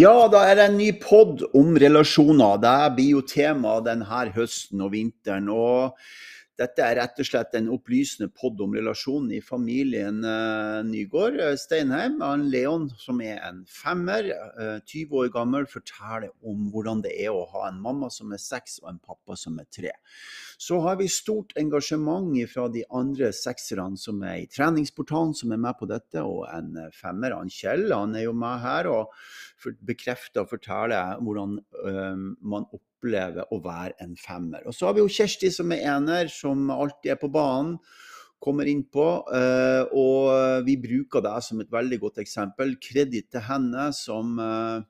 Ja, da er det en ny pod om relasjoner. Det blir jo tema denne høsten og vinteren. og dette er rett og slett en opplysende pod om relasjonen i familien uh, Nygård uh, Steinheim. Han Leon, som er en femmer, uh, eh, 20 år gammel, forteller om hvordan det er å ha en mamma som er seks og en pappa som er tre. Så har vi stort engasjement fra de andre sekserne som er i treningsportalen, som er med på dette, og en femmer, han Kjell, han er jo med her og bekrefter og forteller hvordan man opplever å være en femmer. Og så har vi jo Kjersti som er ener, som alltid er på banen. Kommer inn på. og vi bruker det som et veldig godt eksempel. Kreditt til henne som eh,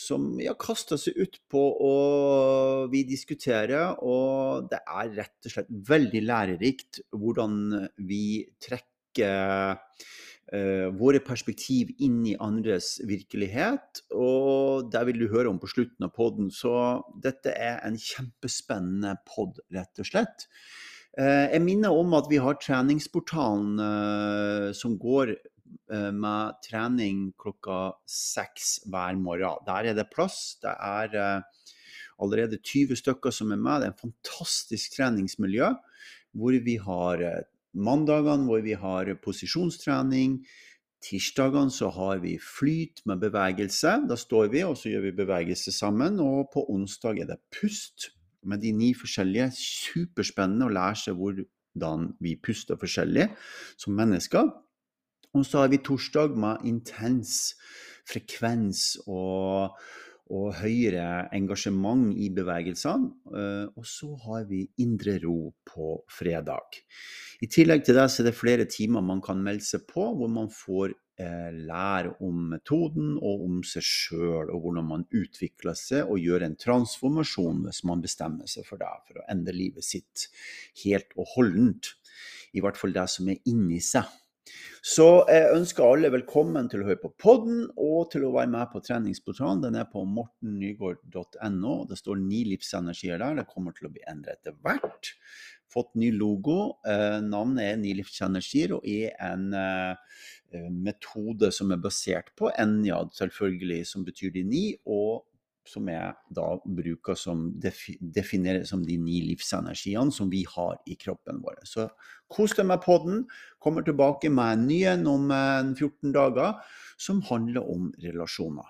som ja, kaster seg ut på og vi diskuterer. Og det er rett og slett veldig lærerikt hvordan vi trekker våre perspektiv inn i andres virkelighet. Og det vil du høre om på slutten av poden. Så dette er en kjempespennende pod, rett og slett. Uh, jeg minner om at vi har treningsportalen uh, som går med trening klokka seks hver morgen. Der er det plass. Det er allerede 20 stykker som er med. Det er en fantastisk treningsmiljø hvor vi har mandagene hvor vi har posisjonstrening. Tirsdagene så har vi flyt med bevegelse. Da står vi og så gjør vi bevegelse sammen. Og på onsdag er det pust med de ni forskjellige. Superspennende å lære seg hvordan vi puster forskjellig som mennesker. Og så har vi torsdag med intens frekvens og og høyere engasjement i bevegelsene. Eh, og så har vi indre ro på fredag. I tillegg til det så er det flere timer man kan melde seg på, hvor man får eh, lære om metoden og om seg sjøl, og hvordan man utvikler seg og gjør en transformasjon hvis man bestemmer seg for det, for å endre livet sitt helt og holdent. I hvert fall det som er inni seg. Så jeg ønsker alle velkommen til å høre på podden og til å være med på treningsportalen. Den er på mortennygaard.no. Det står ni livsenergier der. Det kommer til å bli endret etter hvert. Fått ny logo. Eh, navnet er Ni livsenergier og er en eh, metode som er basert på Enjad, selvfølgelig, som betyr de ni, og som jeg da bruker som defineres som de ni livsenergiene som vi har i kroppen vår. Så kos deg med podden. Kommer tilbake med en ny en om 14 eh, dager som handler om relasjoner.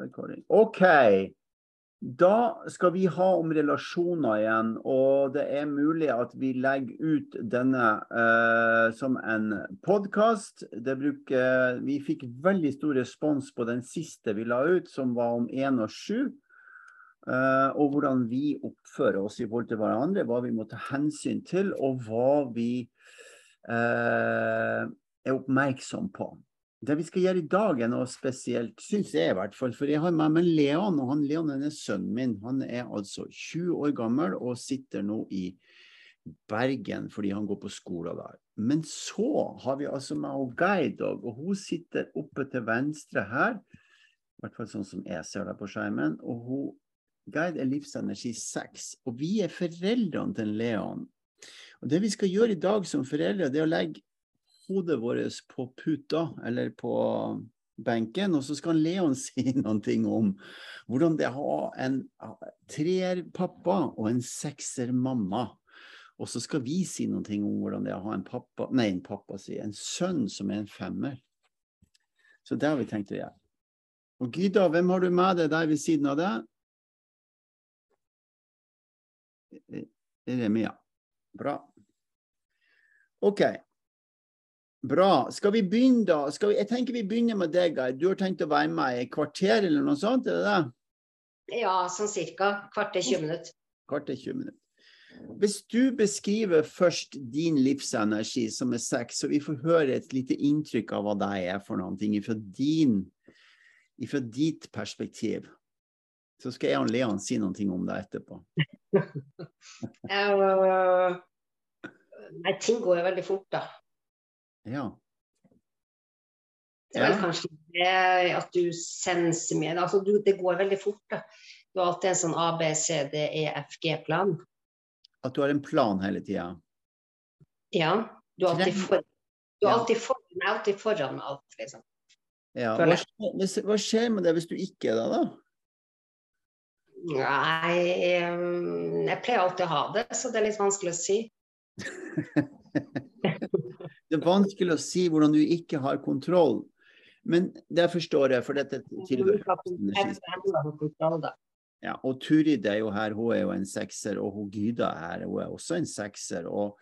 Recording. OK. Da skal vi ha om relasjoner igjen, og det er mulig at vi legger ut denne uh, som en podkast. Vi fikk veldig stor respons på den siste vi la ut, som var om 1 og 7. Uh, og hvordan vi oppfører oss i forhold til hverandre, hva vi må ta hensyn til, og hva vi uh, er oppmerksom på. Det vi skal gjøre i dag, er noe spesielt, syns jeg i hvert fall. For jeg har med meg Leon, og han Leon er sønnen min. Han er altså 20 år gammel og sitter nå i Bergen fordi han går på skolen der. Men så har vi altså med henne Guide og hun sitter oppe til venstre her. I hvert fall sånn som jeg ser det på skjermen. Og hun, Guide er livsenergi 6. Og vi er foreldrene til Leon. Og det vi skal gjøre i dag som foreldre, det er å legge hodet vårt på puta eller på benken, og så skal Leon si noen ting om hvordan det er å ha en treerpappa og en seksermamma. Og så skal vi si noen ting om hvordan det er å ha en pappa, nei, en pappa si, en sønn som er en femmer. Så det har vi tenkt å gjøre. Og Gyda, hvem har du med deg der ved siden av deg? Remia. Bra. OK. Bra. Skal vi begynne, da? Vi, jeg tenker vi begynner med deg, Geir. Du har tenkt å være med i et kvarter eller noe sånt? er det det? Ja, sånn cirka. Kvarter 20 minutter. Kvarter 20 minutter. Hvis du beskriver først din livsenergi, som er sex, så vi får høre et lite inntrykk av hva det er for noen ting fra, din, fra ditt perspektiv. Så skal jeg og Leon si noe om det etterpå. uh, nei, ting går jo veldig fort, da. Ja. Det er vel Ja. kanskje det at du senser mye. Altså, du, det går veldig fort, da. Du har alltid en sånn A, B, C, D, E, F, G-plan. At du har en plan hele tida. Ja. Du er alltid, for, du er alltid, for, du er alltid foran med alt, liksom. Ja. Hva, skjer- hva skjer med det hvis du ikke er det, da? Nei, eh, jeg pleier alltid å ha det, så det er litt vanskelig å si. Det er vanskelig å si hvordan du ikke har kontroll. Men det forstår jeg, for dette tilhører. Ja, og Turid er jo her, hun er jo en sekser, og hun Gyda er her, hun er også en sekser. Og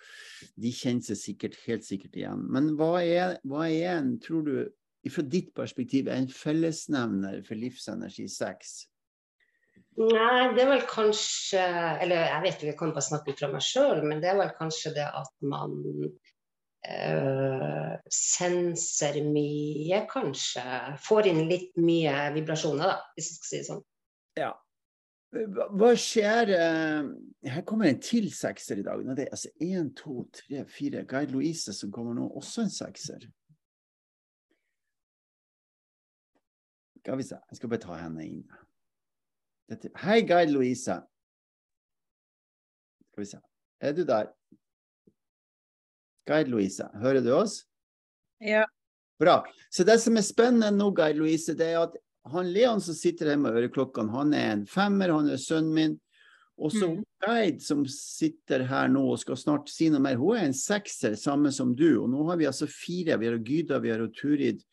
de kjenner seg sikkert, helt sikkert igjen. Men hva er, hva er en, tror du, fra ditt perspektiv, er en fellesnevner for livsenergi-sex? Nei, det er vel kanskje Eller jeg vet jo, jeg kan bare snakke ut fra meg sjøl, men det er vel kanskje det at man øh, senser mye, kanskje. Får inn litt mye vibrasjoner, da, hvis jeg skal si det sånn. Ja. Hva skjer eh, Her kommer en til sekser i dag. Nå, det er altså én, to, tre, fire. Guide Louise som kommer nå, også en sekser. Skal vi se, jeg skal bare ta henne inn. Dette. Hei, Guide Louise. Skal vi se. Er du der? Guide Louise, hører du oss? Ja. Bra. Så det som er spennende nå, Guide Louise, det er at han Leon som sitter her med øreklokkene, han er en femmer, han er sønnen min. Og så mm. Guide som sitter her nå og skal snart si noe mer, hun er en sekser, samme som du. Og nå har vi altså fire. Vi har Gyda, vi har Turid,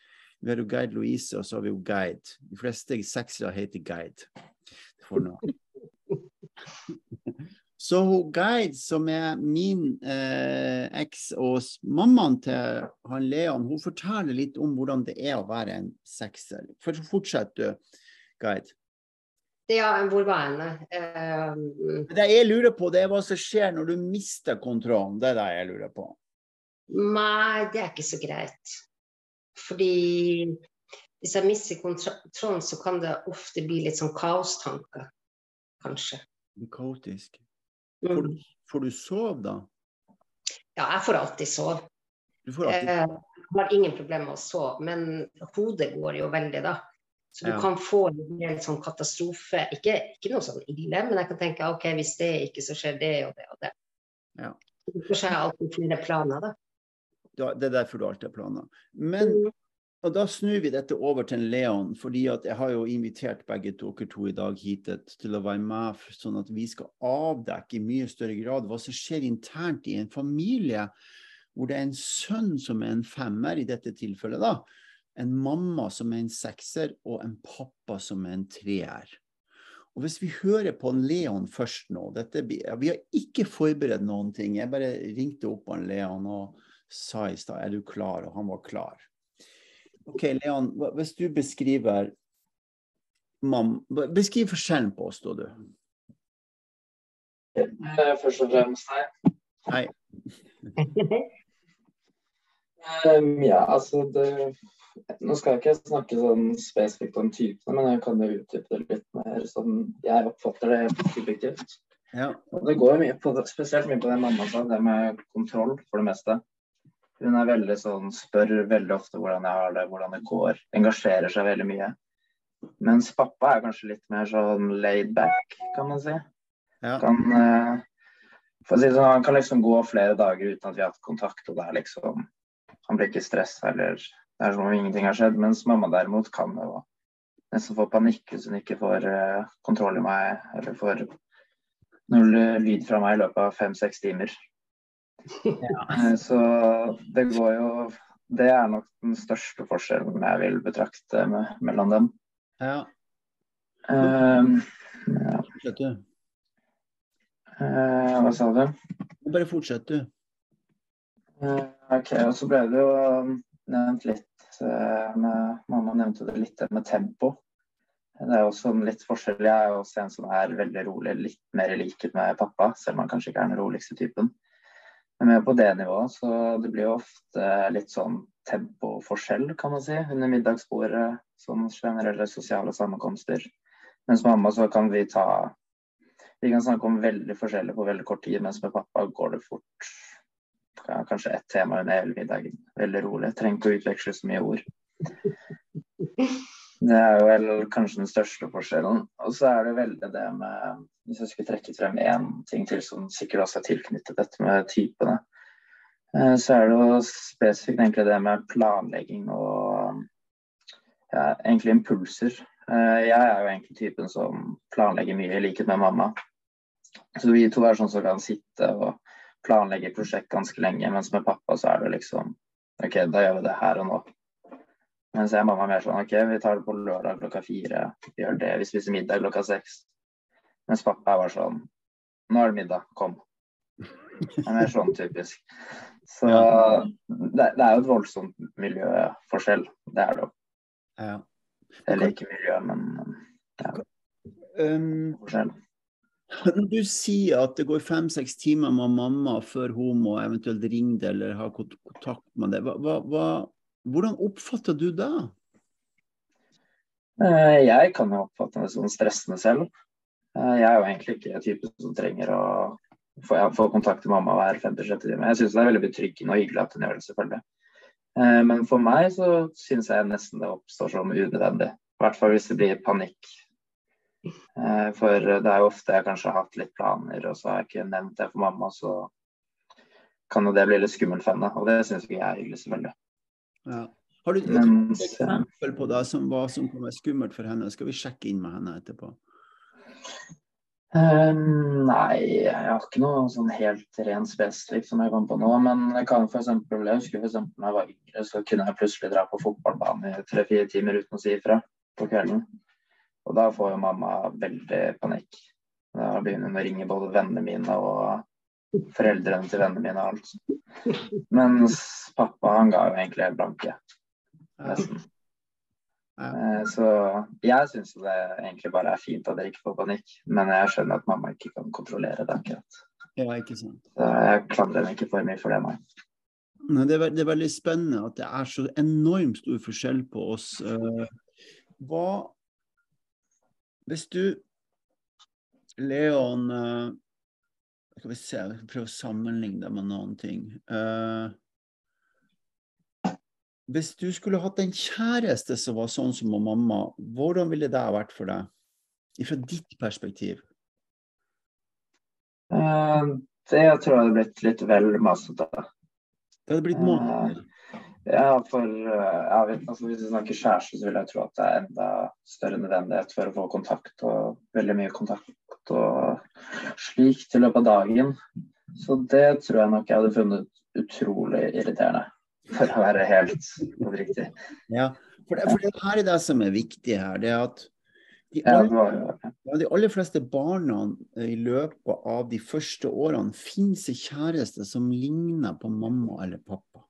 vi har Guide Louise, og så har vi Guide. De fleste seksere heter Guide. For nå. Så hun Guide, som er min eh, eks og mammaen til han Leon, hun forteller litt om hvordan det er å være en sekser. For Fortsett du, Guide. Det, ja, hvor var jeg? Uh, Det jeg lurer på, det er hva som skjer når du mister kontrollen. Det er det jeg lurer på. nei, det er ikke så greit. Fordi hvis jeg mister kontrollen, så kan det ofte bli litt sånn kaostanker, kanskje. Kaotisk. Får Mm. du, får du sove, da? Ja, jeg får alltid sove. Du får alltid Eh, Jeg har ingen problemer med å sove, men hodet går jo veldig, da. Så du Ja. kan få en sånn katastrofe. Ikke, ikke noe sånn ille, men jeg kan tenke ok, hvis det ikke, så skjer det og det og det. Ja. Derfor har jeg alltid flere planer, da. Ja, Det er derfor du alltid har planer. Men Mm. Og da snur vi dette over til Leon, fordi at jeg har jo invitert begge dere to i dag hit til å være med, sånn at vi skal avdekke i mye større grad hva som skjer internt i en familie hvor det er en sønn som er en femmer, i dette tilfellet, da. En mamma som er en sekser, og en pappa som er en treer. Og Hvis vi hører på Leon først nå dette, Vi har ikke forberedt noen ting. Jeg bare ringte opp han Leon og sa i stad er du klar, og han var klar. Ok, Leon, hvis du beskriver mam, Beskriv forskjellen på oss, da, du. Eh, Først og fremst hei. Hei. Um, ja, altså det Nå skal jeg ikke snakke sånn spesifikt om typene, men jeg kan jo utdype det litt mer sånn jeg oppfatter det subjektivt. Ja. Og det går mye på spesielt mye på det mamma sa, det med kontroll for det meste. Hun er veldig sånn, spør veldig ofte hvordan jeg har det, hvordan det går. Engasjerer seg veldig mye. Mens pappa er kanskje litt mer sånn laid back, kan man si. Ja. Kan, eh, for å si det sånn, han kan liksom gå flere dager uten at vi har hatt kontakt, og det er liksom Han blir ikke stressa eller Det er som om ingenting har skjedd. Mens mamma derimot kan jo nesten få panikk hvis hun ikke får eh, kontroll i meg, eller får null lyd fra meg i løpet av fem-seks timer. Eh, Så det går jo Det er nok den største forskjellen jeg vil betrakte med, mellom dem. ja. Um, ja. Fortsett, du. Eh, hva sa du? Bare fortsett, du. Eh, Ok, og så ble det jo um, nevnt litt eh, med, Mamma nevnte det litt med tempo. Det er også en litt forskjell. Jeg er også en som er veldig rolig, litt mer i likhet med pappa, selv om han kanskje ikke er den roligste typen. Mer på det nivået, så det blir jo ofte litt sånn tempoforskjell, kan man si, under middagsbordet. Sånn generelle sosiale sammenkomster. Mens mamma så kan vi ta Vi kan snakke om veldig forskjellig på veldig kort tid, mens med pappa går det fort. kanskje ett tema under hele middagen. Veldig rolig. Trenger ikke å utveksle så mye ord. Det er jo vel kanskje den største forskjellen. Og så er det veldig det med Hvis jeg skulle trekke frem én ting til som sikkert også er tilknyttet dette med typene, eh, så er det jo spesifikt egentlig det med planlegging og ja, egentlig impulser. Eh, jeg er jo egentlig typen som planlegger mye, i likhet med mamma. Så vi to er sånn som kan sitte og planlegge prosjekt ganske lenge, mens med pappa så er det liksom OK, da gjør vi det her og nå. Mens jeg og mamma er mer sånn OK, vi tar det på lørdag klokka fire. Vi gjør det. Vi spiser middag klokka seks. Mens pappa var sånn Nå er det middag, kom. Det er sånn typisk. Så det, det er jo et voldsomt miljøforskjell. Det er det jo. Ja. Eller ikke miljø, men ja. Um, forskjell. Når du sier at det går fem-seks timer med mamma før hun må eventuelt ringe deg eller ha kontakt med deg, hva, hva, hvordan oppfatter du det? Eh, jeg kan jo oppfatte det som stressende selv. Eh, jeg er jo egentlig ikke type som trenger å få, få kontakt med mamma hver femte-sjette time. Jeg syns det er veldig betryggende og hyggelig at hun gjør det, selvfølgelig. Eh, men for meg så syns jeg nesten det oppstår som unødvendig. I hvert fall hvis det blir panikk Eh, for det er jo ofte jeg kanskje har hatt litt planer, og så har jeg ikke nevnt det for mamma, så kan jo det bli litt skummelt for henne. Og det syns ikke jeg er hyggelig, selvfølgelig. Ja. Har du et eksempel på det som, hva som kan være skummelt for henne? Skal vi sjekke inn med henne etterpå? Um, nei, jeg har ikke noe sånn helt rent spesifikt som jeg kom på nå. Men jeg kan for eksempel, jeg husker for eksempel da jeg var yngre, så kunne jeg plutselig dra på fotballbanen i tre-fire timer uten å si ifra på kvelden. Og da får jo mamma veldig panikk. Da begynner hun å ringe både vennene mine og foreldrene til vennene mine og alt. Mens pappa han ga jo egentlig helt blanke. Nesten. Eh, så jeg syns det egentlig bare er fint at dere ikke får panikk, men jeg skjønner at mamma ikke kan kontrollere det akkurat. Ja, ikke sant. Så jeg klandrer henne ikke for mye for det, nei. Nei, det, er, det, er, veldig spennende at det er så enormt stor forskjell på oss. Eh, hva hvis du, Leon uh, Skal vi se, jeg skal prøve å sammenligne deg med noen ting. Uh, hvis du skulle hatt en kjæreste som var sånn som mamma, hvordan ville det vært for deg? Fra ditt perspektiv? Uh, det tror jeg hadde blitt litt vel masete. Det hadde blitt måneder? Ja, for eh, vet, altså, Hvis vi snakker kjæreste, så vil jeg tro at det er enda større nødvendighet for å få kontakt, og veldig mye kontakt og slikt i løpet av dagen. Så det tror jeg nok jeg hadde funnet utrolig irriterende, for å være helt oppriktig. Ja, for det, for det her er det som er viktig her. det er at de aller, ja, de aller fleste barna i løpet av de første årene finnes en kjæreste som ligner på mamma eller pappa.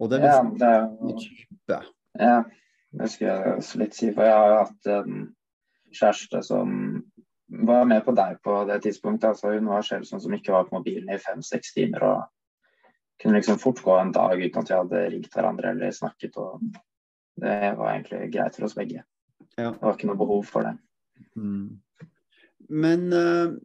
Og det er ja, det, type. Ja, det skal jeg litt si. For jeg har jo hatt en kjæreste som var med på deg på det tidspunktet. altså Hun var selv sånn som ikke var på mobilen i fem-seks timer. og kunne liksom fort gå en dag uten at vi hadde ringt hverandre eller snakket. og Det var egentlig greit for oss begge. Ja. Det var ikke noe behov for det. Mm. Men uh,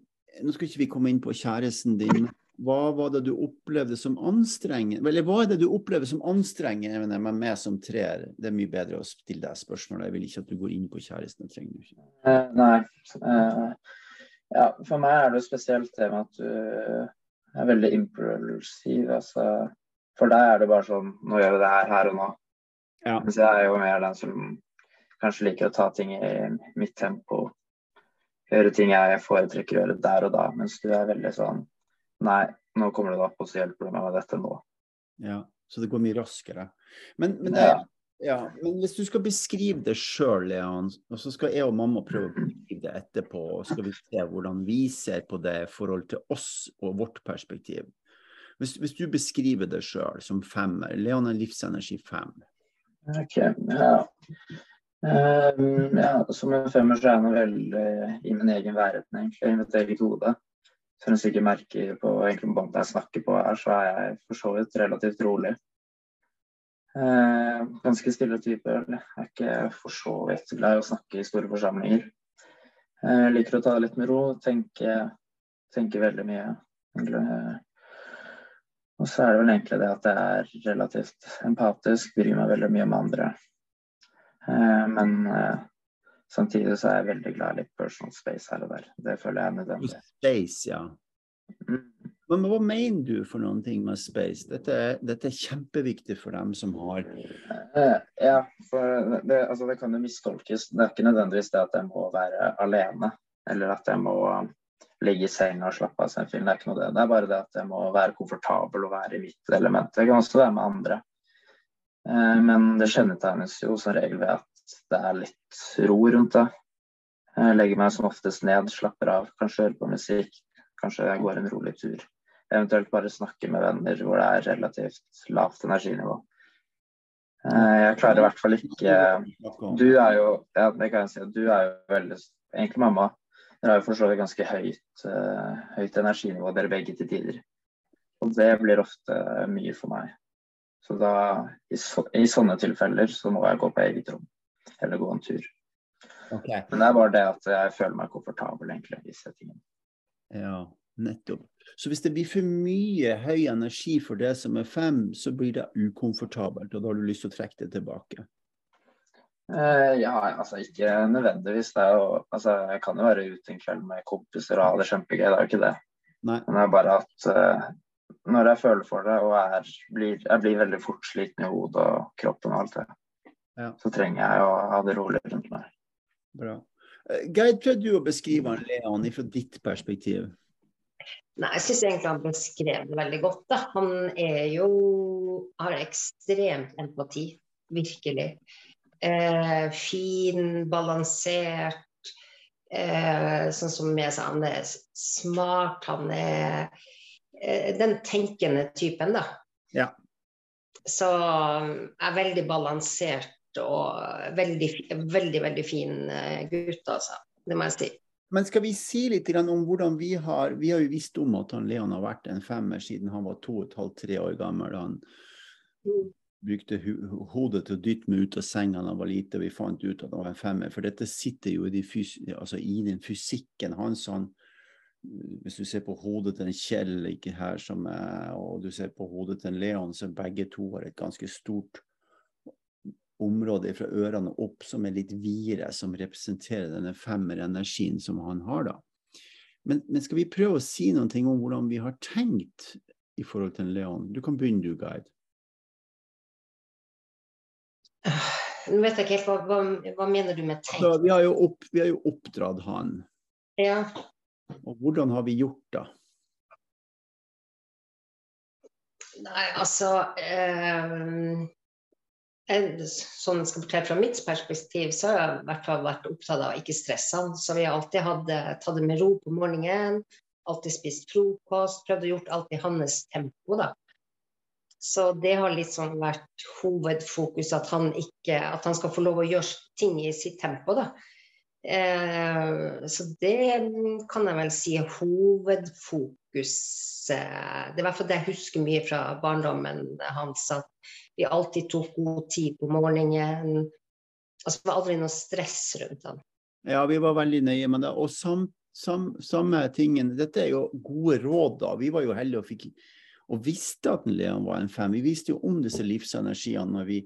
nå skal ikke vi komme inn på kjæresten din. Hva var det du opplevde som anstrengende Eller hva er det du opplever som anstrengende med meg som treer? Det er mye bedre å stille deg spørsmål. Jeg vil ikke at du går inn på kjæresten. trenger du ikke. Uh, nei. Uh, ja, for meg er det spesielt det med at du er veldig impulsiv. Altså, for deg er det bare sånn Nå gjør vi det her her og nå. Ja. Mens jeg er jo mer den som kanskje liker å ta ting i mitt tempo. Gjøre ting jeg foretrekker å gjøre der og da. Mens du er veldig sånn Nei, nå kommer du opp, og så hjelper du meg med dette nå. Ja, Så det går mye raskere. Men, men, det, ja, men hvis du skal beskrive det sjøl, Leon, og så skal jeg og mamma prøve å beskrive det etterpå, og skal vi se hvordan vi ser på det i forhold til oss og vårt perspektiv. Hvis, hvis du beskriver det sjøl som femmer, Leon er livsenergi fem. Ok, ja. Um, ja, som en femmer så er jeg nå veldig i min egen verden, egentlig, i mitt eget hode. Som du sikkert merker på egentlig båndet jeg snakker på her, så er jeg for så vidt relativt rolig. Eh, ganske stille type. Jeg er ikke for så vidt glad i å snakke i store forsamlinger. Jeg eh, liker å ta det litt med ro, tenke, tenke veldig mye. Og så er det vel egentlig det at jeg er relativt empatisk, bryr meg veldig mye om andre. Eh, men eh, samtidig så er jeg veldig glad i litt personal space her og der. Det føler jeg er nødvendig. Space, ja. Mm. Men hva mener du for noen ting med space? Dette er, dette er kjempeviktig for dem som har Eh, ja, for det, altså det kan jo mistolkes. Det er ikke nødvendigvis det at jeg må være alene, eller at jeg må ligge i senga og slappe av seg en film. Det er ikke noe det. Det er bare det at jeg må være komfortabel og være i mitt element. Jeg kan også være med andre. Eh, men det kjennetegnes jo som regel ved at det er litt ro rundt det. Jeg legger meg som oftest ned, slapper av, kanskje hører på musikk, kanskje jeg går en rolig tur. Eventuelt bare snakke med venner hvor det er relativt lavt energinivå. Eh, Jeg klarer i hvert fall ikke Du er jo ja, det kan jeg si, du er jo veldig Egentlig mamma. Dere har jo for så vidt ganske høyt, eh, høyt energinivå, dere begge til tider. Og det blir ofte mye for meg. Så da, i, så, i sånne tilfeller, så må jeg gå på eget rom. Eller gå en tur. Okay. Men det er bare det at jeg føler meg komfortabel egentlig i settingen. Ja, nettopp. Så hvis det blir for mye høy energi for det som er fem, så blir det ukomfortabelt, og da har du lyst til å trekke det tilbake. Uh, ja, altså ikke nødvendigvis. Det er jo, altså, jeg kan jo være ute en kveld med kompiser og ha det kjempegøy, det er jo ikke det. Nei. Men det er bare at uh, når jeg føler for det og er, blir, jeg blir veldig fort sliten i hodet og kroppen og alt det, Ja. så trenger jeg å ha det rolig rundt meg. Bra. Eh, Geir, prøv du å beskrive Leon fra ditt perspektiv? Nei, jeg syns egentlig han beskrev det veldig godt. Da. Han er jo har ekstremt empati, virkelig. Eh, fin, balansert. Eh, sånn som jeg sa, han er smart. Han er eh, den tenkende typen, da. Ja. Så um, er veldig balansert og veldig, veldig, veldig fin eh, gutt, altså. Det må jeg si. Men skal vi si litt om hvordan vi har Vi har jo visst om at han Leon har vært en femmer siden han var to og et halvt, tre år gammel. Han brukte hodet til å dytte meg ut av senga da han var lite, og vi fant ut at han var en femmer. For dette sitter jo i, altså i den fysikken hans. Han, hvis du ser på hodet til en Kjell ikke her, som er, og du ser på hodet til en Leon, så begge to har et ganske stort område fra ørene opp som er litt videre, som representerer denne femmerenergien som han har. da. Men, men skal vi prøve å si noen ting om hvordan vi har tenkt i forhold til Leon? Du kan begynne, du, Guide. Nå vet jeg ikke helt hva, hva, hva mener du med tenkt? Så vi, har jo opp, vi har jo oppdratt han. Ja. Og hvordan har vi gjort det? Nei, altså en- Sånn jeg skal fortelle fra mitt perspektiv, så har jeg i hvert fall vært opptatt av ikke stresse han. Så vi har alltid hatt tatt det med ro på morgenen. Alltid spist frokost. Prøvd å gjort alt i hans tempo, da. Så det har sånn vært hovedfokus, at han ikke At han skal få lov å gjøre ting i sitt tempo, da. Eh, så det kan jeg vel si er hovedfokus. eh, Det er i hvert fall det jeg husker mye fra barndommen hans. At vi alltid tok god tid på morgenen. Altså det var aldri noe stress rundt den. Ja, vi var veldig nøye med det. Og sam, sam, samme tingen Dette er jo gode råd, da. Vi var jo heldige og fikk og visste at Leon var en fem. Vi visste jo om disse livsenergiene når vi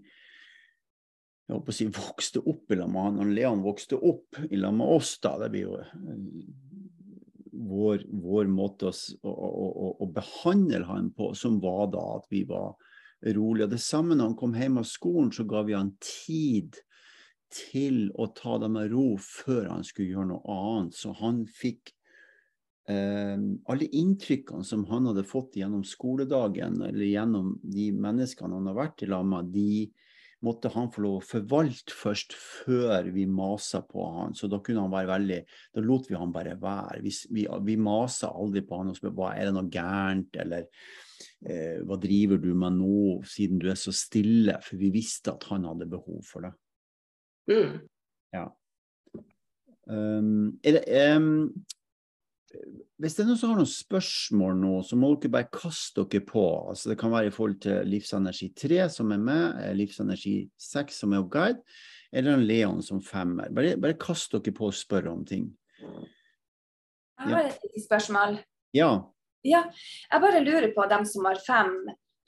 jeg håper å si, vokste opp i lag med han. Når Leon vokste opp i lag med oss, da. Det blir jo eh, vår, vår måte å, å, å, å, behandle han på, som var da at vi var rolige. Og det samme når han kom hjem av skolen, så ga vi han tid til å ta det med ro før han skulle gjøre noe annet. Så han fikk eh, alle inntrykkene som han hadde fått gjennom skoledagen, eller gjennom de menneskene han har vært i lag med, de måtte han få lov å forvalte først før vi masa på han. Så da kunne han være veldig Da lot vi han bare være. Vi, vi, vi masa aldri på han og spurte hva er det noe gærent, eller hva driver du med nå, siden du er så stille? For vi visste at han hadde behov for det. Mm. Um, er det, um, hvis det er noen som har noen spørsmål nå, så må dere bare kaste dere på. Altså, det kan være i forhold til Livsenergi 3 som er med, eh, Livsenergi 6 som er guide, eller en Leon som femmer. Bare, bare kast dere på og spør om ting. Jeg har et spørsmål. Ja, Ja, jeg bare lurer på dem som har fem.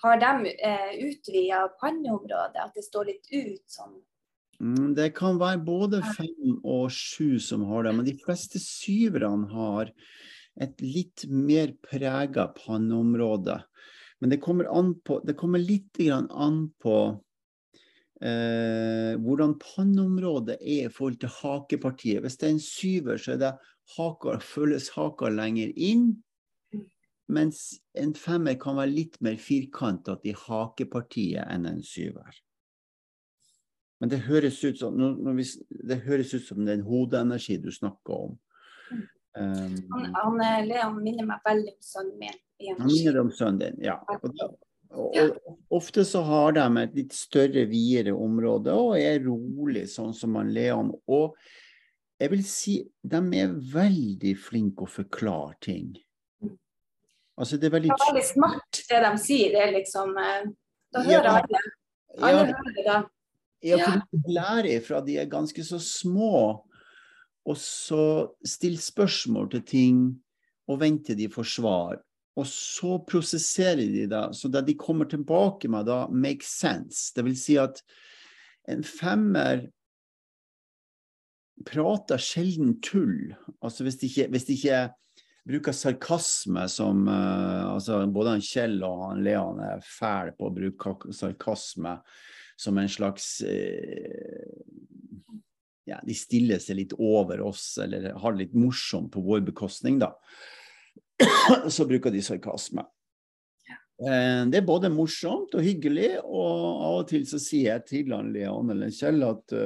Har de eh, utvida panneområdet, at det står litt ut sånn? Mm, det kan være både fem og sju som har det, men de fleste syverne har et litt mer prega panneområde. Men det kommer, på, det kommer litt an på eh, hvordan panneområdet er i forhold til hakepartiet. Hvis det er en syver, så er det haka, føles haka lenger inn. Mens en femmer kan være litt mer firkantet i hakepartiet enn en syver. Men det høres ut som, vi, det høres ut som er hodeenergi du snakker om. Um, han, han, eh, Leon minner meg veldig om sønnen min. Han minner om sønnen din, ja. Og, da, og, og ofte så har de et litt større, videre område og er rolig, sånn som han Leon. Og jeg vil si de er veldig flinke å forklare ting. Altså, det er veldig, det er veldig smart, det de sier. Det er liksom eh, Da hører ja, alle. Alle ja, hører det da. Ja, for de lærer fra de er ganske så små, og så stille spørsmål til ting og vente de får svar. Og så prosesserer de det, så det de kommer tilbake med da, makes sense. Det vil si at en femmer prater sjelden tull. Altså hvis det ikke, hvis det ikke bruker sarkasme som uh, altså Både han Kjell og han Leon er fæle på å bruke sarkasme som en slags uh, ja, De stiller seg litt over oss, eller har det litt morsomt på vår bekostning, da. Så bruker de sarkasme. Uh, det er både morsomt og hyggelig, og av og til så sier jeg til han Leon eller Kjell at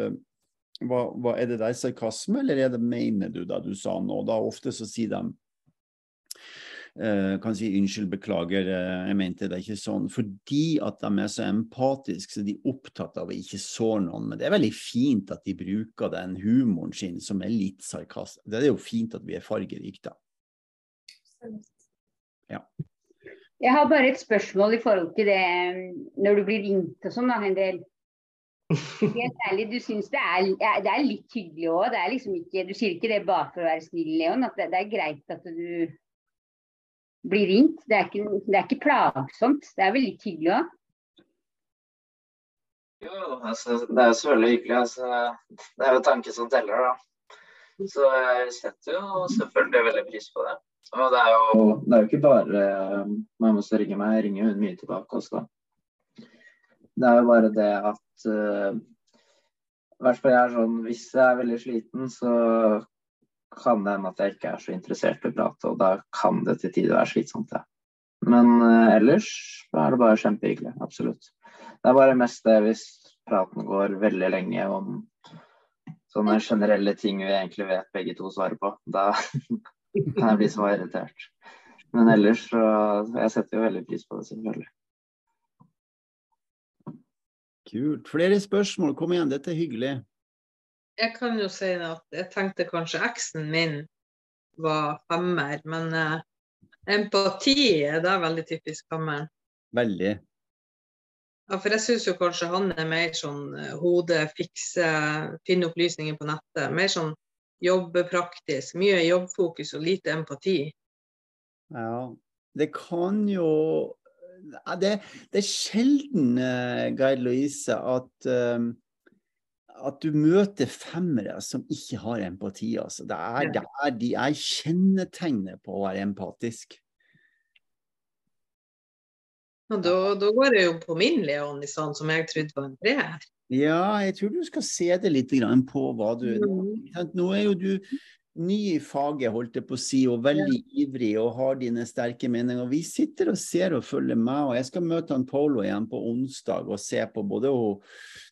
hva, hva, er det der sarkasme, eller er det mener du da du sa nå? Da ofte så sier de kan si unnskyld, beklager, uh, jeg mente det ikke sånn. Fordi at de er så empatiske, så de er opptatt av å ikke såre noen. Men det er veldig fint at de bruker den humoren sin som er litt sarkastisk. Det er jo fint at vi er fargerike, da. Ja. Jeg har bare et spørsmål i forhold til det når du blir ringt og sånn, da, en del. Helt ærlig, du syns det er, det er litt hyggelig òg? Liksom du sier ikke det bare for å være snill, Leon? At det, det er greit at du blir ringt. Det er, ikke, det er ikke plagsomt. Det er veldig hyggelig òg? Jo, altså, det er jo selvfølgelig hyggelig. Altså, det er jo tanken som teller, da. Så jeg setter jo selvfølgelig veldig pris på det. Og det er jo, det er jo ikke bare uh, man må ringe meg, jeg ringer hun mye tilbake også. Det er jo bare det at uh, hvert fall jeg er sånn, Hvis jeg er veldig sliten, så kan det hende at jeg ikke er så interessert i å prate, og da kan det til tider være slitsomt, ja. Men uh, ellers er det bare kjempehyggelig. Absolutt. Det er bare mest det hvis praten går veldig lenge om sånne generelle ting vi egentlig vet begge to svarer på. Da kan jeg bli så irritert. Men ellers så Jeg setter jo veldig pris på det, selvfølgelig. Kult. Flere spørsmål, kom igjen, dette er hyggelig jeg kan jo si at jeg tenkte kanskje eksen min var femmer, men eh, empati er da veldig typisk femmer. Veldig. Ja, for jeg syns jo kanskje han er mer sånn uh, hode, fikse, finne opplysninger på nettet. Mer sånn jobbepraktisk. Mye jobbfokus og lite empati. Ja, det kan jo Det, det er sjelden, uh, Geir Louise, at uh, at du møter femmere som ikke har empati. Altså. Det er, der er, de er kjennetegnet på å være empatisk. Ja, da, da, går det jo på min Leon sånn som jeg trodde var en treer. Ja, jeg tror du skal se det litt på hva du mm. Nå er jo du ny i faget, holdt jeg på å si, og veldig ivrig og har dine sterke meninger. Vi sitter og ser og følger med, og jeg skal møte han Polo igjen på onsdag og se på både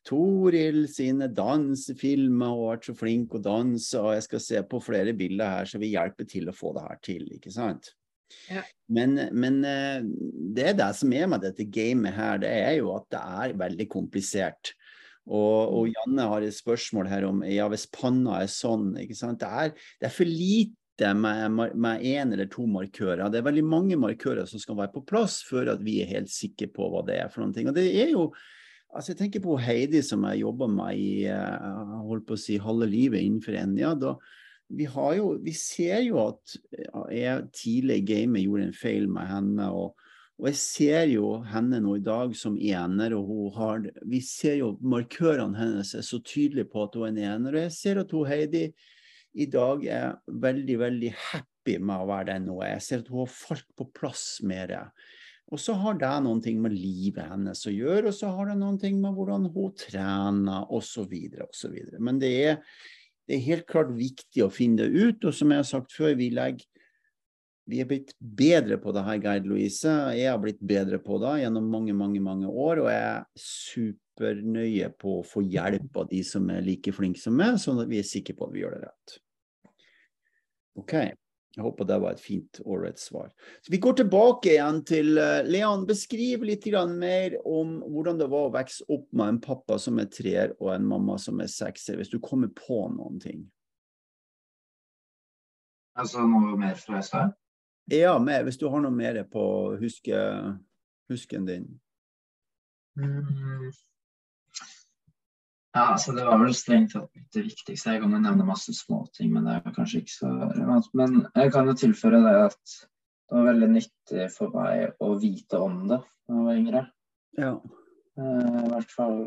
Toril sine dansefilmer, og har vært så flink å danse, og jeg skal se på flere bilder her, så vi hjelper til å få det her til, ikke sant? Ja. Men, men, eh, det er det som er med dette gamet her, det er jo at det er veldig komplisert. Og, og, mm. Janne har et spørsmål her om ja, hvis panna er sånn. ikke sant? Det er, det er for lite med én eller to markører. Det er veldig mange markører som skal være på plass før at vi er helt sikre på hva det er for noen ting. Og det er jo, altså Jeg tenker på Heidi som jeg jobba med i eh, holdt på å si halve livet innenfor Enja. da vi, har jo, vi, ser jo at jeg tidlig i gamet gjorde en feil med henne. og og jeg ser jo henne nå i dag som ener, og hun har Vi ser jo markørene hennes er så tydelige på at hun er en ener. Og jeg ser at hun Heidi i dag er veldig, veldig happy med å være den hun er. Jeg ser at hun har falt på plass mer. Og så har det noen ting med livet hennes å gjøre, og så har det noen ting med hvordan hun trener osv. osv. Men det er, det er helt klart viktig å finne det ut. Og som jeg har sagt før, vi legger vi er blitt bedre på det her, Geir Louise. Jeg har blitt bedre på det gjennom mange mange, mange år, og jeg er supernøye på å få hjelp av de som er like flinke som meg, sånn at vi er sikre på at vi gjør det rett. OK. Jeg håper det var et fint, ålreit svar. Så Vi går tilbake igjen til uh, Leon. Beskriv litt mer om hvordan det var å vokse opp med en pappa som er treer og en mamma som er sekser, hvis du kommer på noen ting. Altså noe mer fra i stad? Ja, med, hvis du har noe mer på huske, husken din. Mm. Ja, så Det var vel strengt tatt det viktigste. Jeg kan jo nevne masse småting, men det er kanskje ikke så relevant. Men jeg kan jo tilføre det at det var veldig nyttig for meg å vite om det da jeg var yngre. Ja. Eh, I hvert fall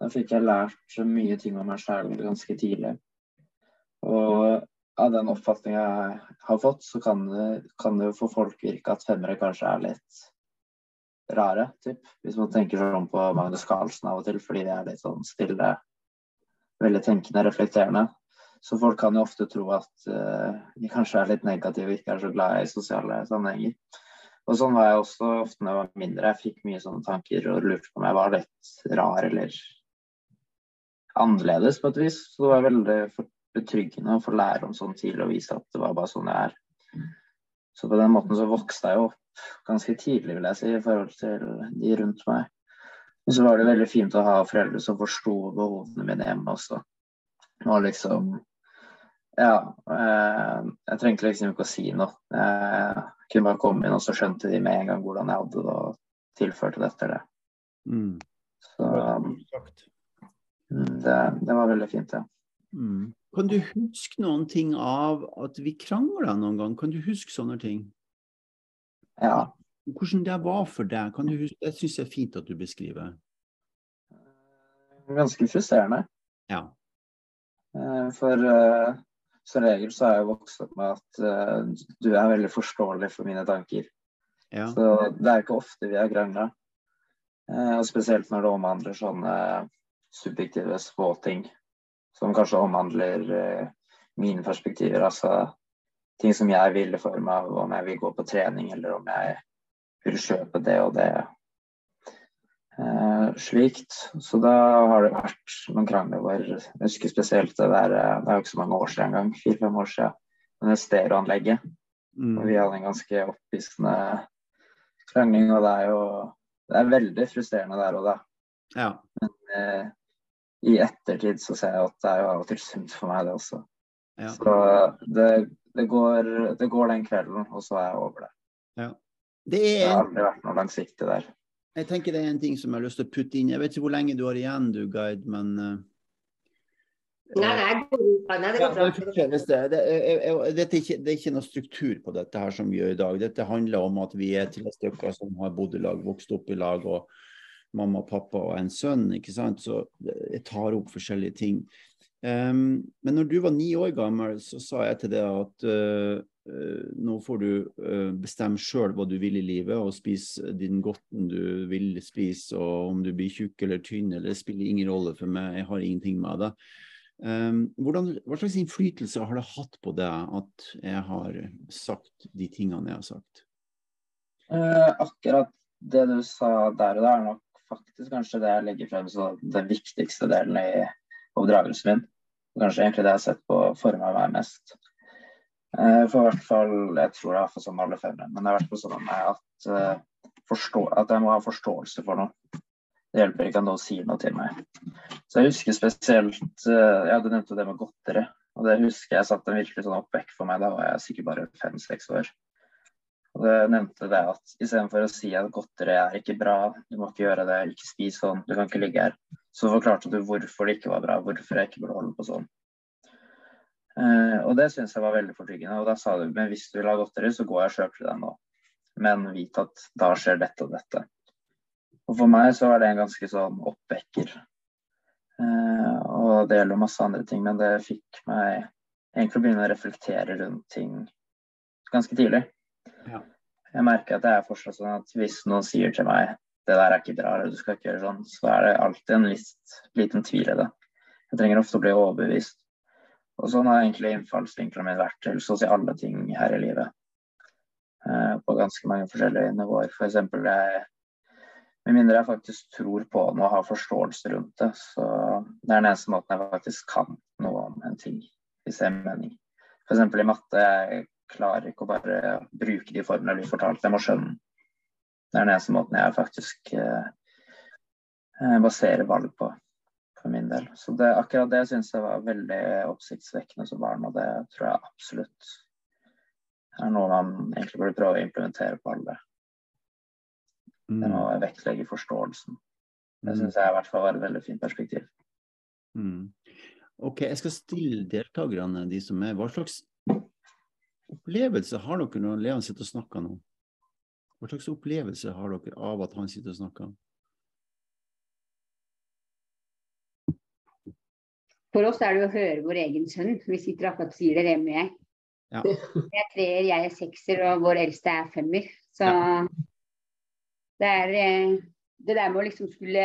da fikk jeg lært mye ting om meg selv ganske tidlig. Og av den oppfatninga jeg har fått, så kan det, kan det jo for folk virke at femmere kanskje er litt rare, typ. Hvis man tenker sånn på Magnus Carlsen av og til, fordi de er litt sånn stille, veldig tenkende, reflekterende. Så folk kan jo ofte tro at uh, de kanskje er litt negative og ikke er så glad i sosiale sammenhenger. Og sånn var jeg også ofte når jeg var mindre. Jeg fikk mye sånne tanker og lurte på om jeg var litt rar eller annerledes på et vis. Så det var veldig betryggende å få lære om sånn tidlig og vise at det var bare sånn jeg er. Så på den måten så vokste jeg jo opp ganske tidlig, vil jeg si, i forhold til de rundt meg. Og så var det veldig fint å ha foreldre som forsto behovene mine hjemme også. Og liksom Ja. Eh, jeg trengte liksom ikke å si noe. Jeg kunne bare komme inn, og så skjønte de med en gang hvordan jeg hadde det, og tilførte det etter det. Mm. Så mm, det, det var veldig fint, ja. Mm. Kan du huske noen ting av at vi krangla noen gang? Kan du huske sånne ting? Ja. Hvordan det var for deg? Kan du huske? Det syns jeg er fint at du beskriver. Ganske frustrerende. Ja. Eh, for uh, som regel så har jeg vokst opp med at uh, du er veldig forståelig for mine tanker. Ja. Så det er ikke ofte vi har krangla. Uh, og spesielt når det omhandler sånne subjektive småting som kanskje omhandler uh, mine perspektiver. Altså ting som jeg ville for meg, om jeg vil gå på trening, eller om jeg vil kjøpe det og det. Uh, slikt. Så da har det vært noen krangler hvor Jeg husker spesielt det der eh, Det er jo ikke så mange år siden engang, fire-fem år siden. Men det stereoanlegget. Mm. Og vi hadde en ganske opphissende krangling, og det er jo det er veldig frustrerende der og da. Ja. Men eh, i ettertid så ser jeg at det er jo av og til sunt for meg, det også. Ja. Så det, det, går, det, går, den kvelden, og så er jeg over det. Ja. Det, er, det har aldri vært noe langsiktig der. Jeg tenker det er en ting som jeg har lyst til å putte inn. Jeg vet ikke hvor lenge du har igjen, du, Guide, men uh, Nei, nei, nei, det går bra. Det, det, ikke, det er ikke noe struktur på dette her som vi gjør i dag. Dette handler om at vi er tre stykker som har bodd i lag, vokst opp i lag. og mamma, pappa og en sønn. ikke sant? Så jeg tar opp forskjellige ting. Um, men når du var ni år gammel, så sa jeg til deg at uh, uh, nå får du uh, bestemme sjøl hva du vil i livet, og spise din godten du vil spise. Og om du blir tjukk eller tynn, eller spiller ingen rolle for meg, jeg har ingenting med det. Um, hvordan, hva slags innflytelse har det hatt på deg at jeg har sagt de tingene jeg har sagt? akkurat det du sa der og da, er nok faktisk kanskje det jeg legger frem som den viktigste delen i oppdragelsen min. Kanskje egentlig det jeg har sett på forma meg mest. For i hvert fall, Jeg tror det er for sånn alle femmere, men det er i hvert fall sånn at, uh, forstå, at jeg må ha forståelse for noe. Det hjelper ikke at noen sier noe til meg. Så jeg husker spesielt uh, Ja, du nevnte det med godteri. Og det husker jeg satte en virkelig sånn oppvekk for meg. Da var jeg sikkert bare fem-seks år. Og det nevnte det at Istedenfor å si at godteri er ikke bra, du må ikke gjøre det, ikke spis sånn, du kan ikke ligge her, så forklarte du hvorfor det ikke var bra, hvorfor jeg ikke burde holde på sånn. Eh, og det syns jeg var veldig fortryggende. Og da sa du men hvis du vil ha godteri, så går jeg og kjøper deg nå. Men vit at da skjer dette og dette. Og for meg så var det en ganske sånn oppvekker. Eh, og det gjelder masse andre ting, men det fikk meg egentlig å begynne å reflektere rundt ting ganske tidlig. Ja. Jeg merker at det er fortsatt sånn at hvis noen sier til meg det der er ikke bra, eller du skal ikke gjøre sånn, så er det alltid en list, liten tvil i det. Jeg trenger ofte å bli overbevist. Og sånn har egentlig innfallsvinkelen min vært til alle ting her i livet. Eh, på ganske mange forskjellige nivåer. For jeg med mindre jeg faktisk tror på noe og har forståelse rundt det, så det er den eneste måten jeg faktisk kan noe om en ting, hvis det er mening. F.eks. i matte, jeg klarer ikke å bare bruke de formene jeg blir fortalt, jeg må skjønne. Det er den eneste måten jeg faktisk eh, eh, baserer valg på, for min del. Så det, akkurat det syns jeg var veldig oppsiktsvekkende som barn, og det tror jeg absolutt er noe man egentlig burde prøve å implementere på alle. Det må Mm. vektlegge forståelsen. Det Mm. syns jeg i hvert fall var et veldig fint perspektiv. Mm. OK, jeg skal stille deltakerne, de som er Hva slags opplevelse har dere når Leon sitter og snakker nå? Hva slags opplevelse har dere av at han sitter og snakker? For oss er det å høre vår egen sønn. Vi sitter akkurat og sier det, Remi og jeg. Ja. Jeg er treer, jeg er sekser, og vår eldste er femmer. Så det er eh, det der med å liksom skulle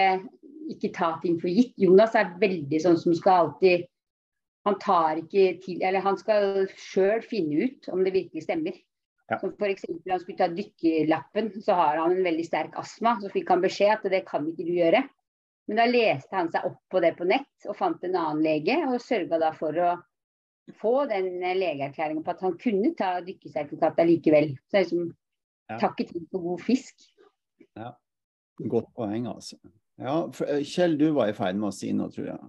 ikke ta ting for gitt. Jonas er veldig sånn som skal alltid Han tar ikke til Eller han skal sjøl finne ut om det virkelig stemmer. Ja. Som f.eks. han skulle ta dykkerlappen, så har han en veldig sterk astma. Så fikk han beskjed at det kan ikke du gjøre. Men da leste han seg opp på det på nett og fant en annen lege, og sørga da for å få den legeerklæringa på at han kunne ta dykkersertifikat likevel. Så det er liksom Ja. takket for god fisk. Godt poeng, altså. Ja, Kjell, du var i ferd med å si noe, tror jeg.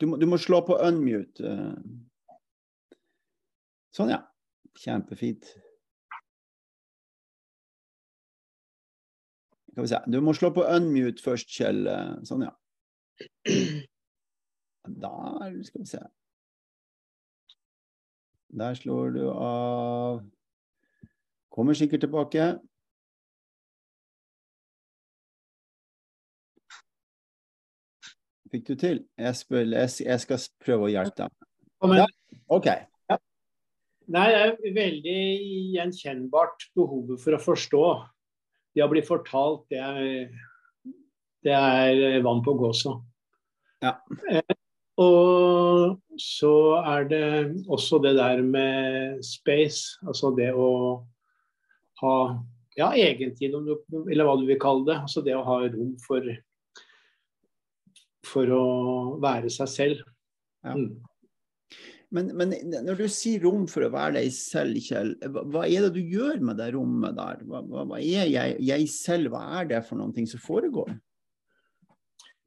Du må, du må slå på unmute. eh. Sånn, ja. Kjempefint. Skal vi se. Du må slå på unmute først, Kjell. eh, Sånn, ja. Der, skal vi se. Der slår du av. Kommer sikkert tilbake. Fikk du til? Jeg, spør, jeg, skal prøve å hjelpe deg. Men, OK. nei, det er veldig gjenkjennbart behovet for å forstå. Det å bli fortalt, det er, det er vann på gåsa. Ja. Eh, og så er det også det der med space, altså det å ha ja, egentid, eller hva du vil kalle det. Altså det å ha rom for, for å være seg selv. Ja. Mm. Men, men når du sier rom for å være deg selv, Kjell, hva, er det du gjør med det rommet der? Hva, hva, er jeg, jeg selv? Hva er det for ting som foregår?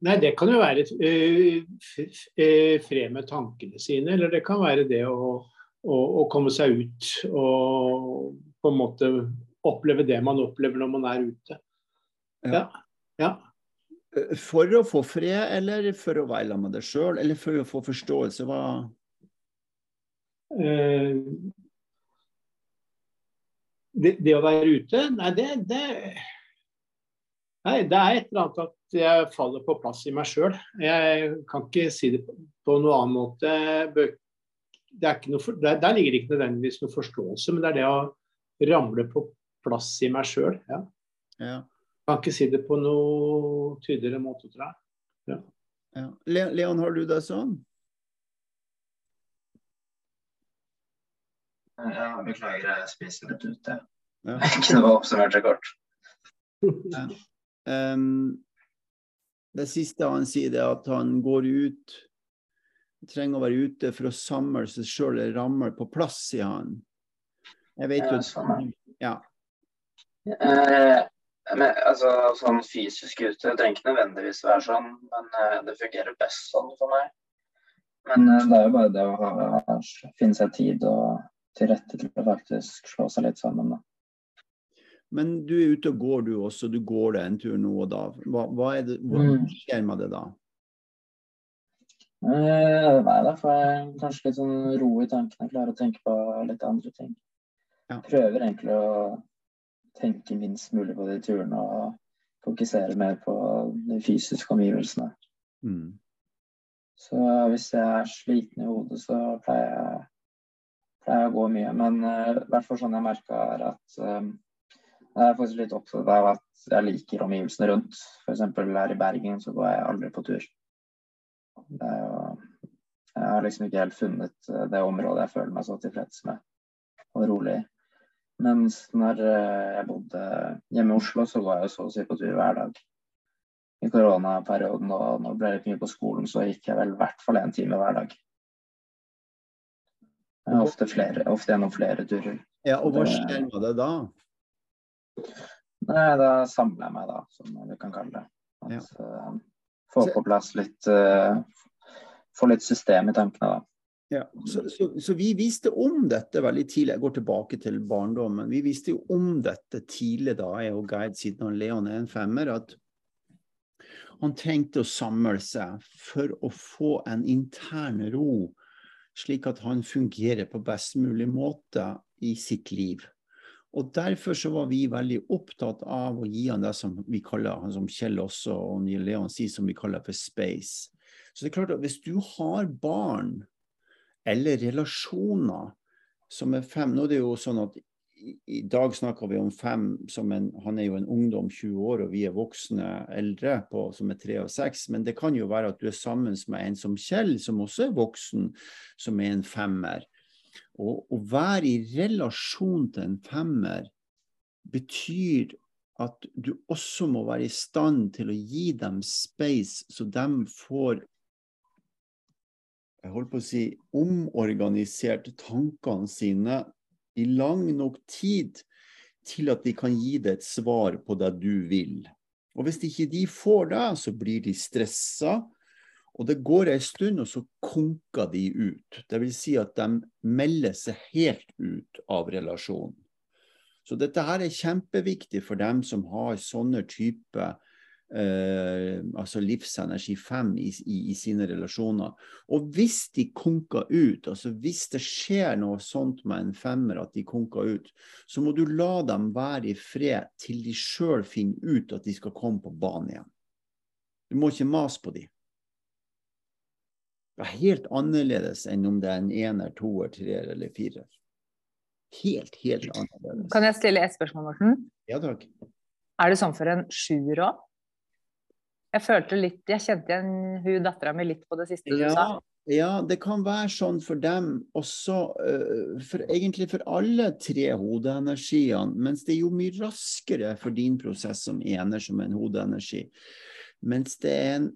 Nei, det kan jo være eh, fred med tankene sine, eller det kan være det å, å, å komme seg ut og på en måte oppleve det man opplever når man er ute. Ja. ja. For å få fred, eller for å være sammen med deg sjøl, eller for å få forståelse? Hva Eh, det, det å være ute, nei det, det Nei, det er et eller annet at jeg faller på plass i meg sjøl. Jeg kan ikke si det på, på noen annen måte. Det noe for, der, der ligger det ikke nødvendigvis noe forståelse, men det er det å ramle på plass i meg sjøl. Ja. ja, Kan ikke si det på noe tydeligere måte, tror jeg. ja. Ja. Leon, har du det sånn? Ja, beklager, jeg spiser litt ute. Ja. Jeg kunne bare oppsummert det kort. Um, det siste han sier, det er at han går ut trenger å være ute for å samle seg sjøl eller ramle på plass, sier han. Jeg vet jo Ja, sånn, ja. Men, altså, sånn fysisk ute trenger ikke nødvendigvis være sånn, men uh, det fungerer best sånn for meg. Men uh, det er jo bare det å ha, finne seg tid og til rette til å faktisk slå seg litt sammen. Da. Men du er ute og går du også, du går deg en tur nå og da. Hva, hva, er det, hva Mm. skjer med det da? Uh, nei, da får jeg kanskje litt sånn ro i tankene. Klarer å tenke på litt andre ting. Ja. Prøver egentlig å tenke minst mulig på de turene og fokusere mer på de fysiske omgivelsene. Mm. Så hvis jeg er sliten i hodet, så pleier jeg, pleier jeg å gå mye. Men i uh, hvert fall sånn jeg merka er at um, jeg er faktisk litt opptatt av at jeg liker omgivelsene rundt. F.eks. her i Bergen så går jeg aldri på tur. Det jo, jeg har liksom ikke helt funnet eh, det området jeg føler meg så tilfreds med og rolig i. Mens når eh, jeg bodde hjemme i Oslo, så var jeg så å si på tur hver dag. I koronaperioden og når det ble litt mye på skolen, så gikk jeg vel i hvert fall én time hver dag. Ofte, flere, ofte gjennom flere turer. Ja, og hva skjer med det da? Nei, da samler jeg meg, da, som du kan kalle det. At, Ja. uh, få på plass litt uh, Få litt system i tankene, da. Ja, så, så, så vi visste om dette veldig tidlig. Jeg går tilbake til barndommen. Vi visste jo om dette tidlig da, jeg og Geid, siden han Leon er en femmer, at han trengte å samle seg for å få en intern ro, slik at han fungerer på best mulig måte i sitt liv. Og Derfor så var vi veldig opptatt av å gi han det som vi kaller, han som Kjell også og Leon sier, som vi kaller for space. Så det er klart at hvis du har barn eller relasjoner som er fem Nå er det jo sånn at i, dag snakker vi om fem som en Han er jo en ungdom, 20 år, og vi er voksne eldre på, som er tre og seks. Men det kan jo være at du er sammen med en som Kjell, som også er voksen, som er en femmer. Og å være i relasjon til en femmer betyr at du også må være i stand til å gi dem space, så de får jeg holdt på å si, omorganisert tankene sine i lang nok tid til at de kan gi deg et svar på det du vil. Og Hvis ikke de får det, så blir de stressa. Og det går en stund, og så konker de ut. Det vil si at de melder seg helt ut av relasjonen. Så dette her er kjempeviktig for dem som har sånne type eh, altså livsenergi 5 i, i, i, sine relasjoner. Og hvis de konker ut, altså hvis det skjer noe sånt med en femmer at de konker ut, så må du la dem være i fred til de sjøl finner ut at de skal komme på banen igjen. Du må ikke mase på dem. Det er helt annerledes enn om det er en ener, toer, treer eller firer. Helt, helt annerledes. Kan jeg stille ett spørsmål, Morten? Ja takk. Er det sånn for en sjuer òg? Jeg følte litt, jeg kjente igjen hun dattera mi litt på det siste du ja, sa. Ja, det kan være sånn for dem også, uh, for egentlig for alle tre hodeenergiene. Mens det er jo mye raskere for din prosess som ener som en hodeenergi. Mens det er en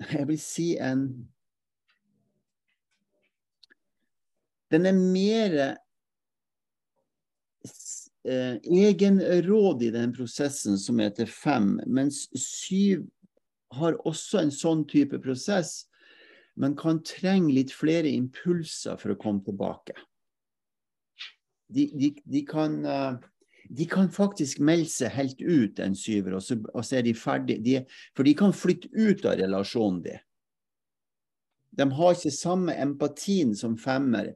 Jeg vil si en Den er mer eh, i den prosessen som heter fem. Mens syv har også en sånn type prosess, men kan trenge litt flere impulser for å komme tilbake. De, de, de, kan, de kan, faktisk melde seg helt ut, en syver, og så, og så er de ferdige. for de kan flytte ut av relasjonen din. De har ikke samme empatien som femmer.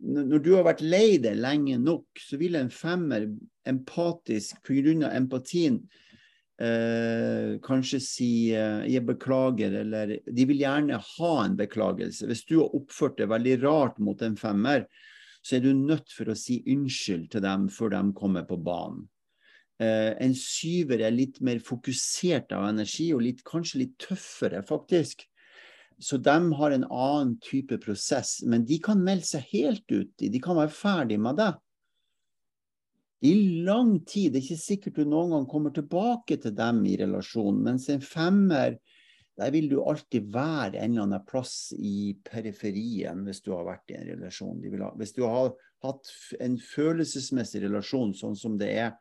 Når du har vært lei deg lenge nok, så vil en femmer empatisk pga. empatien eh, kanskje si eh, 'jeg beklager', eller de vil gjerne ha en beklagelse. Hvis du har oppført deg veldig rart mot en femmer, så er du nødt for å si unnskyld til dem før de kommer på banen. Eh, en syver er litt mer fokusert av energi, og litt, kanskje litt tøffere, faktisk. Så de har en annen type prosess, men de kan melde seg helt uti. De kan være ferdig med det. I lang tid. Det er ikke sikkert du noen gang kommer tilbake til dem i relasjonen. Mens en femmer, der vil du alltid være en eller annen plass i periferien hvis du har vært i en relasjon. Ha, hvis du har hatt en følelsesmessig relasjon, sånn som det er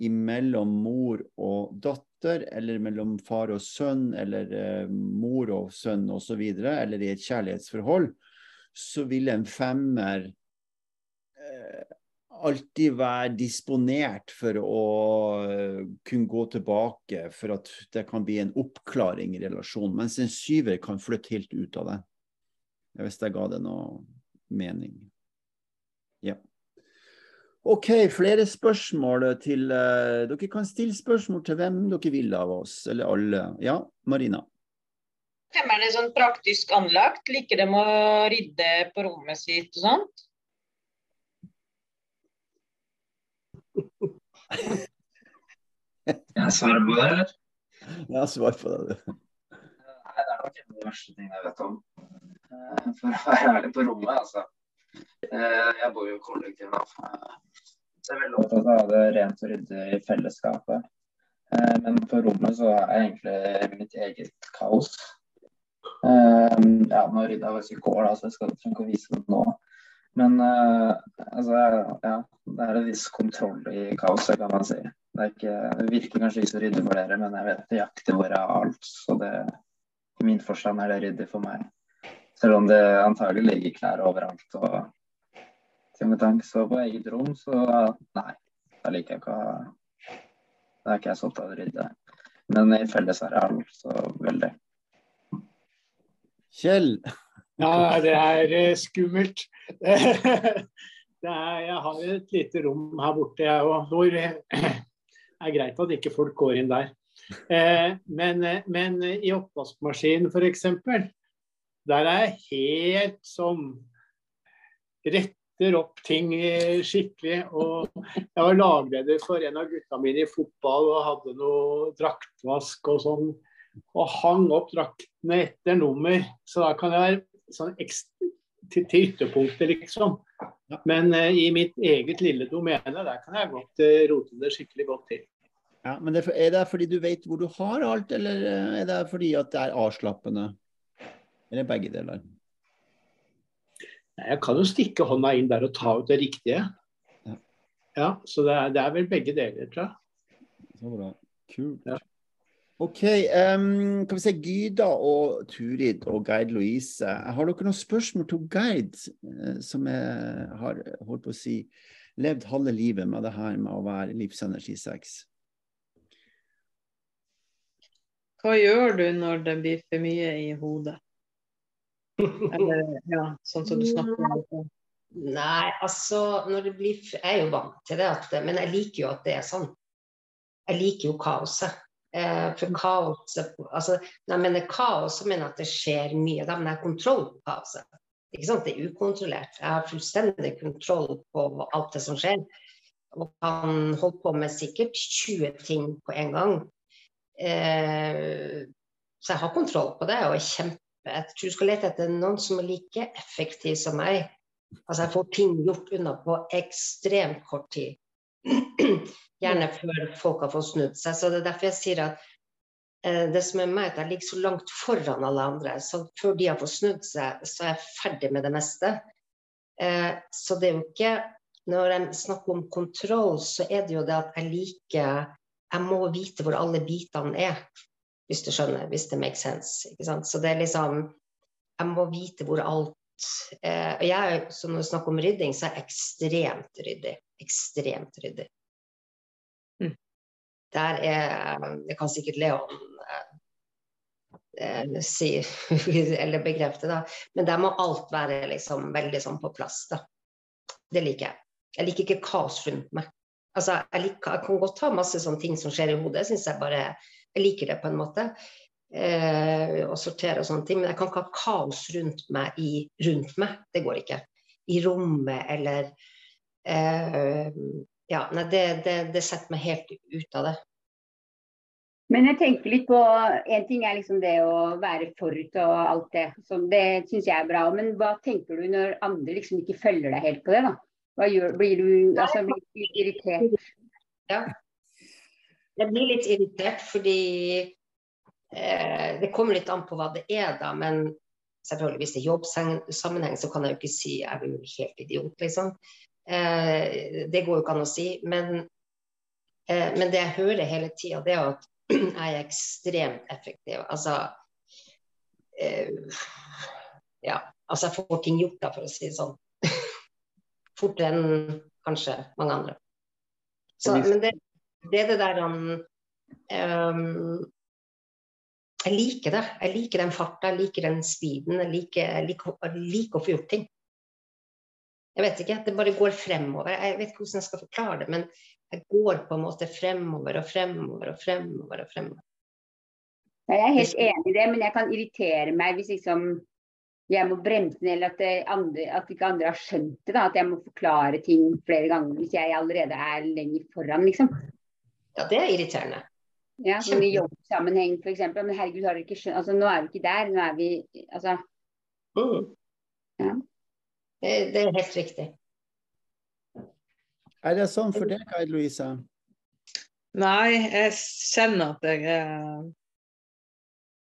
mellom mor og datter, eller mellom far og sønn, eller eh, mor og sønn osv., eller i et kjærlighetsforhold, så vil en femmer eh, alltid være disponert for å eh, kunne gå tilbake, for at det kan bli en oppklaring i relasjonen. Mens en syver kan flytte helt ut av det. Hvis jeg ga det noe mening. OK, flere spørsmål til uh, Dere kan stille spørsmål til hvem dere vil av oss, eller alle. Ja, Marina? Hvem er det sånn praktisk anlagt? Liker de å rydde på rommet sitt og sånt? Jeg svarer på det, eller? Ja, svar på det, du. Nei, det er nok en av de verste tingene jeg vet om. Eh, For å være ærlig på rommet, altså. Eh, Jeg bor jo i kollektiv. Så jeg er veldig opptatt av det rent og ryddig i fellesskapet. Eh, Men på rommet så er jeg egentlig mitt eget kaos. Eh, Ja, nå rydda jeg faktisk i går, da, så jeg skal ikke vise det nå. Men altså, ja, det er en viss kontroll i kaoset, kan man si. Det, ikke, det virker kanskje ikke så ryddig for dere, men jeg vet nøyaktig hvor jeg har alt. Så det, i min forstand er det ryddig for meg. Selv om det antagelig ligger klær overalt og til og tang. Så på eget rom, så nei. Da liker jeg ikke å ha Da er ikke jeg så opptatt av å rydde. Men i fellesareal, så veldig. Kjell? Ja, det er eh, skummelt. Det er, jeg har et lite rom her borte, jeg òg, hvor eh, det er greit at ikke folk går inn der. Eh, Men, men i oppvaskmaskinen f.eks., der er jeg helt sånn Retter opp ting eh, skikkelig. Og jeg var lagleder for en av gutta mine i fotball og hadde noe draktvask og sånn. Og hang opp draktene etter nummer. Så da kan jeg være sånn ekstra, til, ytterpunktet, liksom. Men uh, i mitt eget lille domene, der kan jeg godt uh, rote det skikkelig godt til. Ja, men er det fordi du vet hvor du har alt, eller er det fordi at det er avslappende? Eller begge deler? Jeg kan jo stikke hånda inn der og ta ut det riktige. Ja. Ja, så det er, det er vel begge deler, tror jeg. Så bra. Kult. Ja. OK. em, kan vi se Gyda og Turid og Geid Louise. Har dere noen spørsmål til Geid, eh, som jeg har holdt på å si, levd halve livet med det her med å være livsenergi 6? Hva gjør du når det blir for mye i hodet? Eller ja, sånn som du snakker om. Nei, altså når det blir Jeg er jo vant til det, at, men jeg liker jo at det er sånn. Jeg liker jo kaoset. Eh, for kaoset altså, Når jeg mener kaos, så mener jeg at det skjer mye. Da mener jeg kontroll på kaoset. Ikke sant? Det er ukontrollert. Jeg har fullstendig kontroll på alt det som skjer. Og kan holde på med sikkert 20 ting på en gang. Eh, så jeg har kontroll på det, og er kjempe Jeg tror du skal lete etter noen som er like effektiv som meg. Altså jeg får ting gjort unna på ekstremt kort tid. Gjerne før folk har fått snudd seg. Så det er derfor jeg sier at eh, det som er meg, at jeg ligger så langt foran alle andre. Så før de har fått snudd seg, så er jeg ferdig med det meste. Eh, så det er jo ikke Når jeg snakker om kontroll, så er det jo det at jeg liker Jeg må vite hvor alle bitene er, hvis du skjønner. Hvis det makes sense. Ikke sant? Så det er liksom Jeg må vite hvor alt Eh, og jeg, så når vi snakker om rydding, så er jeg ekstremt ryddig. Ekstremt ryddig. Mm. Der er Det kan sikkert Leon eh, eh, si, eller bekrefte, da. Men der må alt være liksom veldig sånn på plass, da. Det liker jeg. Jeg liker ikke kaos rundt meg. Altså, jeg, liker, jeg kan godt ha masse sånne ting som skjer i hodet. Synes jeg bare Jeg liker det på en måte eh, og sortere og sånne ting. Men jeg kan ikke ha kaos rundt meg i rundt meg. Det går ikke. I rommet eller eh, Ja, nei, det, det, det setter meg helt ut av det. Men jeg tenker litt på En ting er liksom det å være forut og alt det. Som det syns jeg er bra. Men hva tenker du når andre liksom ikke følger deg helt på det, da? Hva gjør, blir du altså, blir du irritert? Ja. Jeg blir litt irritert fordi eh, Det kommer litt an på hva det er, da. Men selvfølgelig, hvis det er jobbsammenheng, så kan jeg jo ikke si jeg er helt idiot, liksom. Eh, det går jo ikke an å si. Men, eh, men det jeg hører hele tida, det er at jeg er ekstremt effektiv. Altså eh, Ja. Altså, jeg får ting gjort, da, for å si det sånn. Fortere enn kanskje mange andre. Så, men det, det er det der um, um, Jeg liker det. Jeg liker den farta, jeg liker den speeden. Jeg liker, jeg liker, jeg liker å få gjort ting. Jeg vet ikke, det bare går fremover. Jeg vet ikke hvordan jeg skal forklare det, men jeg går på en måte fremover og fremover og fremover. og fremover. Jeg er helt enig i det, men jeg kan irritere meg hvis liksom jeg må bremse ned, eller at, andre, at ikke andre har skjønt det. Da, at jeg må forklare ting flere ganger hvis jeg allerede er lenger foran, liksom. Ja, det er irriterende. Ja, som i jobbsammenheng f.eks. Men herregud, har dere ikke skjønt Altså, nå er vi ikke der. Nå er vi Altså. Mm. Ja. Det, det, er helt riktig. Er det sånn for deg, Aid Louise? Nei, jeg kjenner at jeg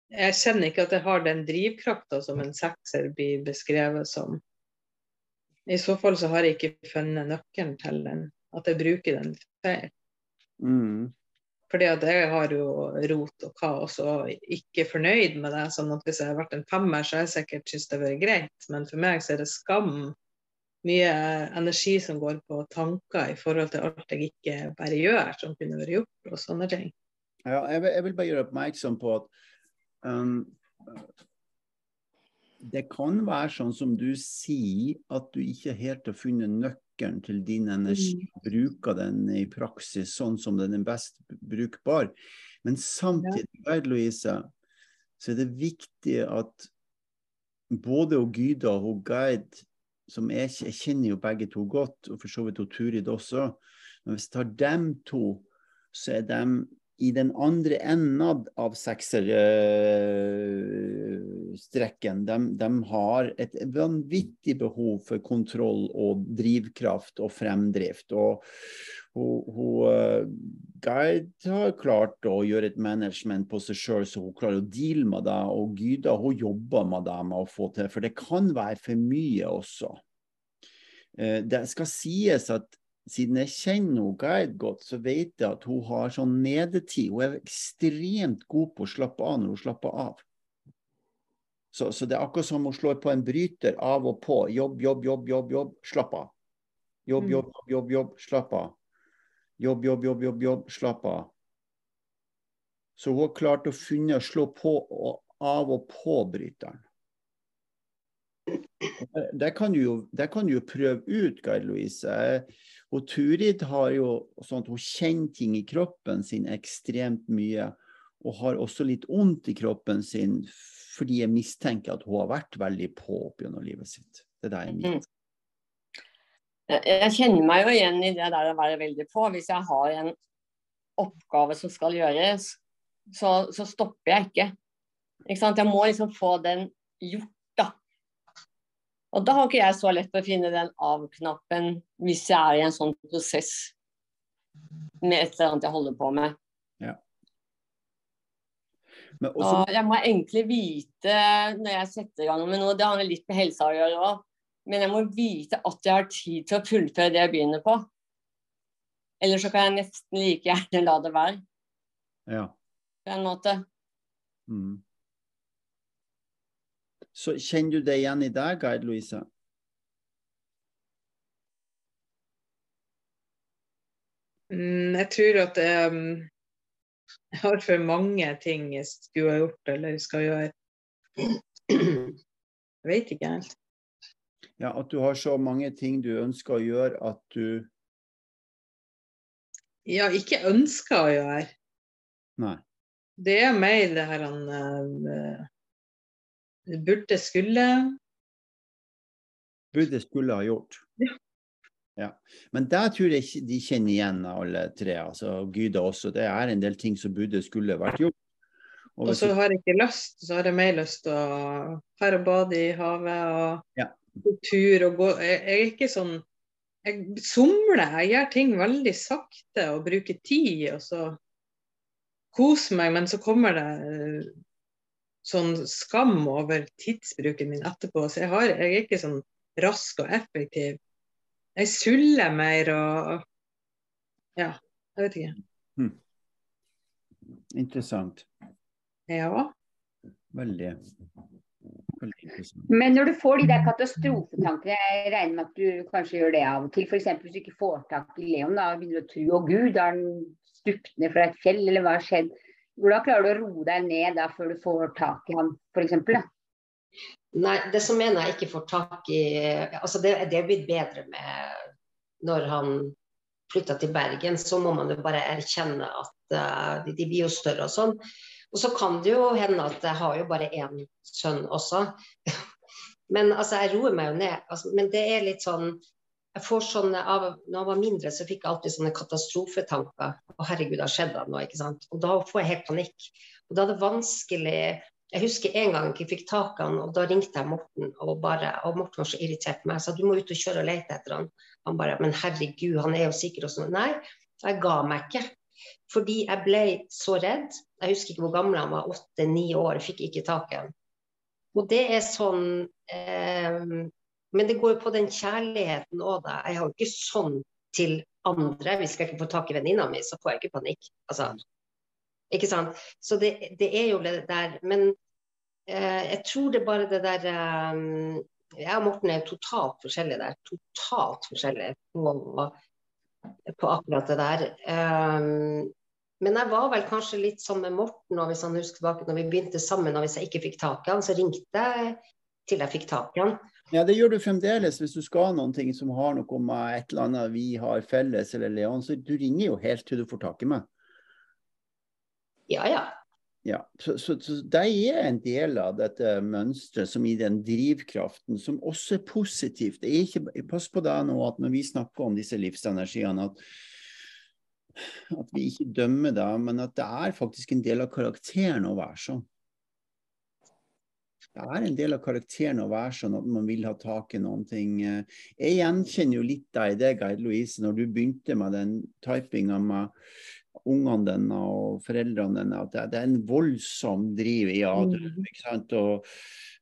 jeg kjenner ikke at jeg har den drivkrafta som en sekser blir beskrevet som. I så fall så har jeg ikke funnet nøkkelen til den, at jeg bruker den feil. Mm. Fordi at jeg har jo rot og kaos og ikke fornøyd med det. sånn at Hvis jeg har vært en femmer, så har jeg sikkert syntes det har vært greit. Men for meg så er det skam. Mye energi som går på tanker i forhold til alt jeg ikke bare gjør, som kunne vært gjort, og sånne ting. Ja, jeg vil, jeg vil bare gjøre oppmerksom på at um, det kan være sånn som du sier, at du ikke helt har funnet nøkkelen til din energi og bruker den i praksis sånn som den er best brukbar. Men samtidig, ja. Louise, så er det viktig at både og Gyda og Guide, som jeg, jeg, kjenner jo begge to godt, og for så vidt og Turid også, men hvis jeg tar dem to, så er de i den andre enden av sekserstrekken, de, de, har et vanvittig behov for kontroll og drivkraft og fremdrift. og hun, hun uh, Gerd har klart å gjøre et management på seg sjøl så hun klarer å deale med det. Og Gyda hun jobber med det med å få til, for det kan være for mye også. Uh, det skal sies at siden jeg kjenner hun Guide godt, så vet jeg at hun har sånn nedetid. Hun er ekstremt god på å slappe av når hun slapper av. Så, så det er akkurat som hun slår på en bryter av og på. Jobb, jobb, jobb, jobb, jobb, slapp av. Jobb, jobb, jobb, jobb, jobb, slapp av. Jobb, jobb, jobb, jobb, jobb, slapp av. Så hun har klart å finne å slå på og av og på bryteren. Det kan du jo, det kan du jo prøve ut, Geir Louise. Og Turid har jo sånn at hun kjenner ting i kroppen sin ekstremt mye. Og har også litt vondt i kroppen sin fordi jeg mistenker at hun har vært veldig på opp gjennom livet sitt. Det er det jeg mitt. Jeg kjenner meg jo igjen i det der å være veldig på. Hvis jeg har en oppgave som skal gjøres, så, så stopper jeg ikke. ikke jeg må liksom få den gjort da. og da har ikke jeg så lett å finne den av-knappen hvis jeg er i en sånn prosess med et eller annet jeg holder på med. Ja. Også... Og jeg må egentlig vite når jeg setter i gang med noe, det handler litt med helsa å gjøre òg, men jeg må vite at jeg har tid til å fullføre det jeg begynner på. Eller så kan jeg nesten like gjerne la det være. Ja. På en måte. Mm. Så kjenner du det igjen i deg, Guide Louise? Mm, jeg tror at um, jeg har for mange ting jeg skulle ha gjort eller skal gjøre. Jeg vet ikke helt. Ja, At du har så mange ting du ønsker å gjøre at du Ja, ikke ønsker å gjøre. Nei. Det er mer det her han uh, Burde, skulle Burde, skulle ha gjort. Ja. Ja. Men der tror jeg de kjenner igjen alle tre. altså Gyda også. Det er en del ting som burde, skulle vært gjort. Og, og så har jeg ikke lyst, så har jeg mer lyst til å dra og bade i havet og ja. gå tur og gå jeg, jeg, er ikke sånn Jeg somler, jeg gjør ting veldig sakte og bruker tid, og så koser meg, men så kommer det sånn skam over tidsbruken min etterpå. Så jeg, har, jeg er ikke sånn rask og effektiv. Jeg suller mer og Ja, jeg vet ikke. Hmm. Interessant. Ja. Veldig. Veldig interessant. Men når du får de der katastrofetankene, jeg regner med at du kanskje gjør det av og til. F.eks. hvis du ikke får tak i Leon, da begynner du å tro å Gud, har han stupt ned fra et fjell, eller hva har skjedd? Hvordan klarer du å roe deg ned da før du får tak i ham, f.eks.? Nei, det som mener jeg ikke får tak i Altså, det, det er blitt bedre med når han flytta til Bergen, så må man jo bare erkjenne at uh, de, de blir jo større og sånn. Og så kan det jo hende at jeg har jo bare én sønn også. Men altså, jeg roer meg jo ned. Altså, men det er litt sånn jeg får sånne, av, når jeg var mindre, så fikk jeg alltid sånne katastrofetanker. Å, herregud, det har skjedd noe, ikke sant. Og da får jeg helt panikk. Og da er det vanskelig Jeg husker en gang jeg fikk tak i han, og da ringte jeg Morten, og, bare, og Morten var så irritert på meg. Jeg sa du må ut og kjøre og lete etter han. Han bare Men herregud, han er jo sikker og sånn. Nei, jeg ga meg ikke. Fordi jeg ble så redd. Jeg husker ikke hvor gammel han var, åtte-ni år, Jeg fikk ikke tak i han. Og det er sånn eh, Men det går jo på den kjærligheten òg, da. Jeg har jo ikke sånn til andre. Hvis jeg ikke får tak i venninna mi, så får jeg ikke panikk. Altså, ikke sant? Så det, det er jo det der. Men eh, jeg tror det bare det der eh, Jeg og Morten er totalt forskjellige der. Totalt forskjellige på, på akkurat det der. Um, men jeg var vel kanskje litt sånn med Morten, hvis han husker tilbake, når vi begynte sammen, og hvis jeg ikke fikk tak i han, så ringte jeg til jeg fikk tak i han. Ja, det gjør du fremdeles hvis du skal ha noen ting som har noe med et eller annet vi har felles, eller Leon, så du ringer jo helt til du får tak i meg. Ja, ja. Ja, så, så, så det er en del av dette mønsteret som i den drivkraften, som også er positivt. Er ikke, Pass på deg nå at når vi snakker om disse livsenergiene, at, at vi ikke dømmer det, men at det er faktisk en del av karakteren å være sånn. Det er en del av karakteren å være sånn at man vil ha tak i noen ting. Jeg gjenkjenner jo litt deg i det, Geir Louise, når du begynte med den typinga med ungene dine og foreldrene dine, at det, er en voldsom driv i Adrum. ikke sant? Og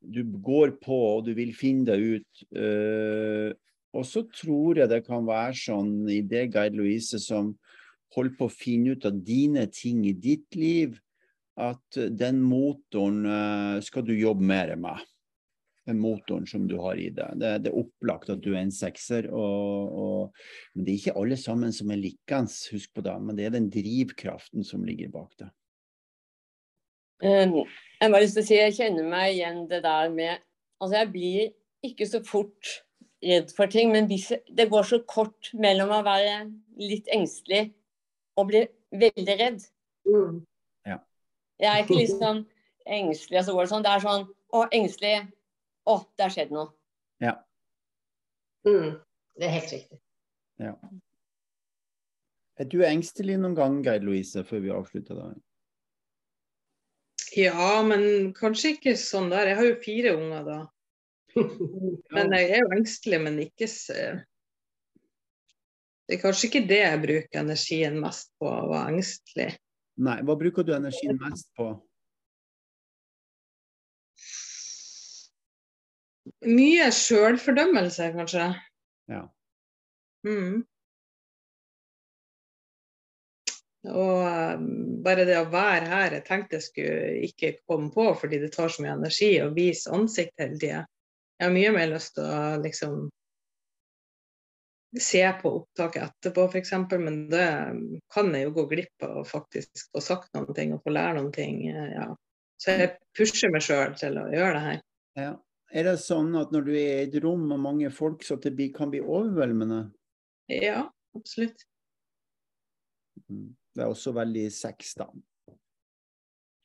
du går på, og du vil finne deg ut. Uh, og så tror jeg det kan være sånn i det, Guide Louise, som holder på å finne ut av dine ting i ditt liv, at den motoren uh, skal du jobbe mer med. Motoren som du har i deg. Det, det, er opplagt at du er en sekser. Og, og, men det er ikke alle sammen som er likens, husk på det. Men det er den drivkraften som ligger bak det. Um, jeg bare lyst til å si jeg kjenner meg igjen det der med Altså, jeg blir ikke så fort redd for ting, men hvis det går så kort mellom å være litt engstelig og bli veldig redd. Mm. Ja. Jeg er ikke liksom engstelig, og så går det sånn. Det er sånn Å, engstelig. Å, det har skjedd noe. Ja. Mm. Det er helt riktig. ja. Er du engstelig noen gang, Geir Louise, før vi avslutter da? Ja, men kanskje ikke sånn der. Jeg har jo fire unger da. Men jeg er jo engstelig, men ikke så Det er kanskje ikke det jeg bruker energien mest på, å være engstelig. Nei, hva bruker du energien mest på? Mye sjølfordømmelse, kanskje. Ja. Mm. Og um, bare det å være her, jeg tenkte jeg skulle ikke komme på fordi det tar så mye energi å vise ansikt hele tida. Jeg har mye mer lyst til å liksom se på opptaket etterpå, f.eks., men det kan jeg jo gå glipp av å faktisk få sagt noen ting og få lære noen ting. Ja. Så jeg pusher meg sjøl til å gjøre det her. ja. Er det sånn at når du er i et rom med mange folk, så det kan bli overveldende? Ja, absolutt. Mm. Det er også veldig sex, da.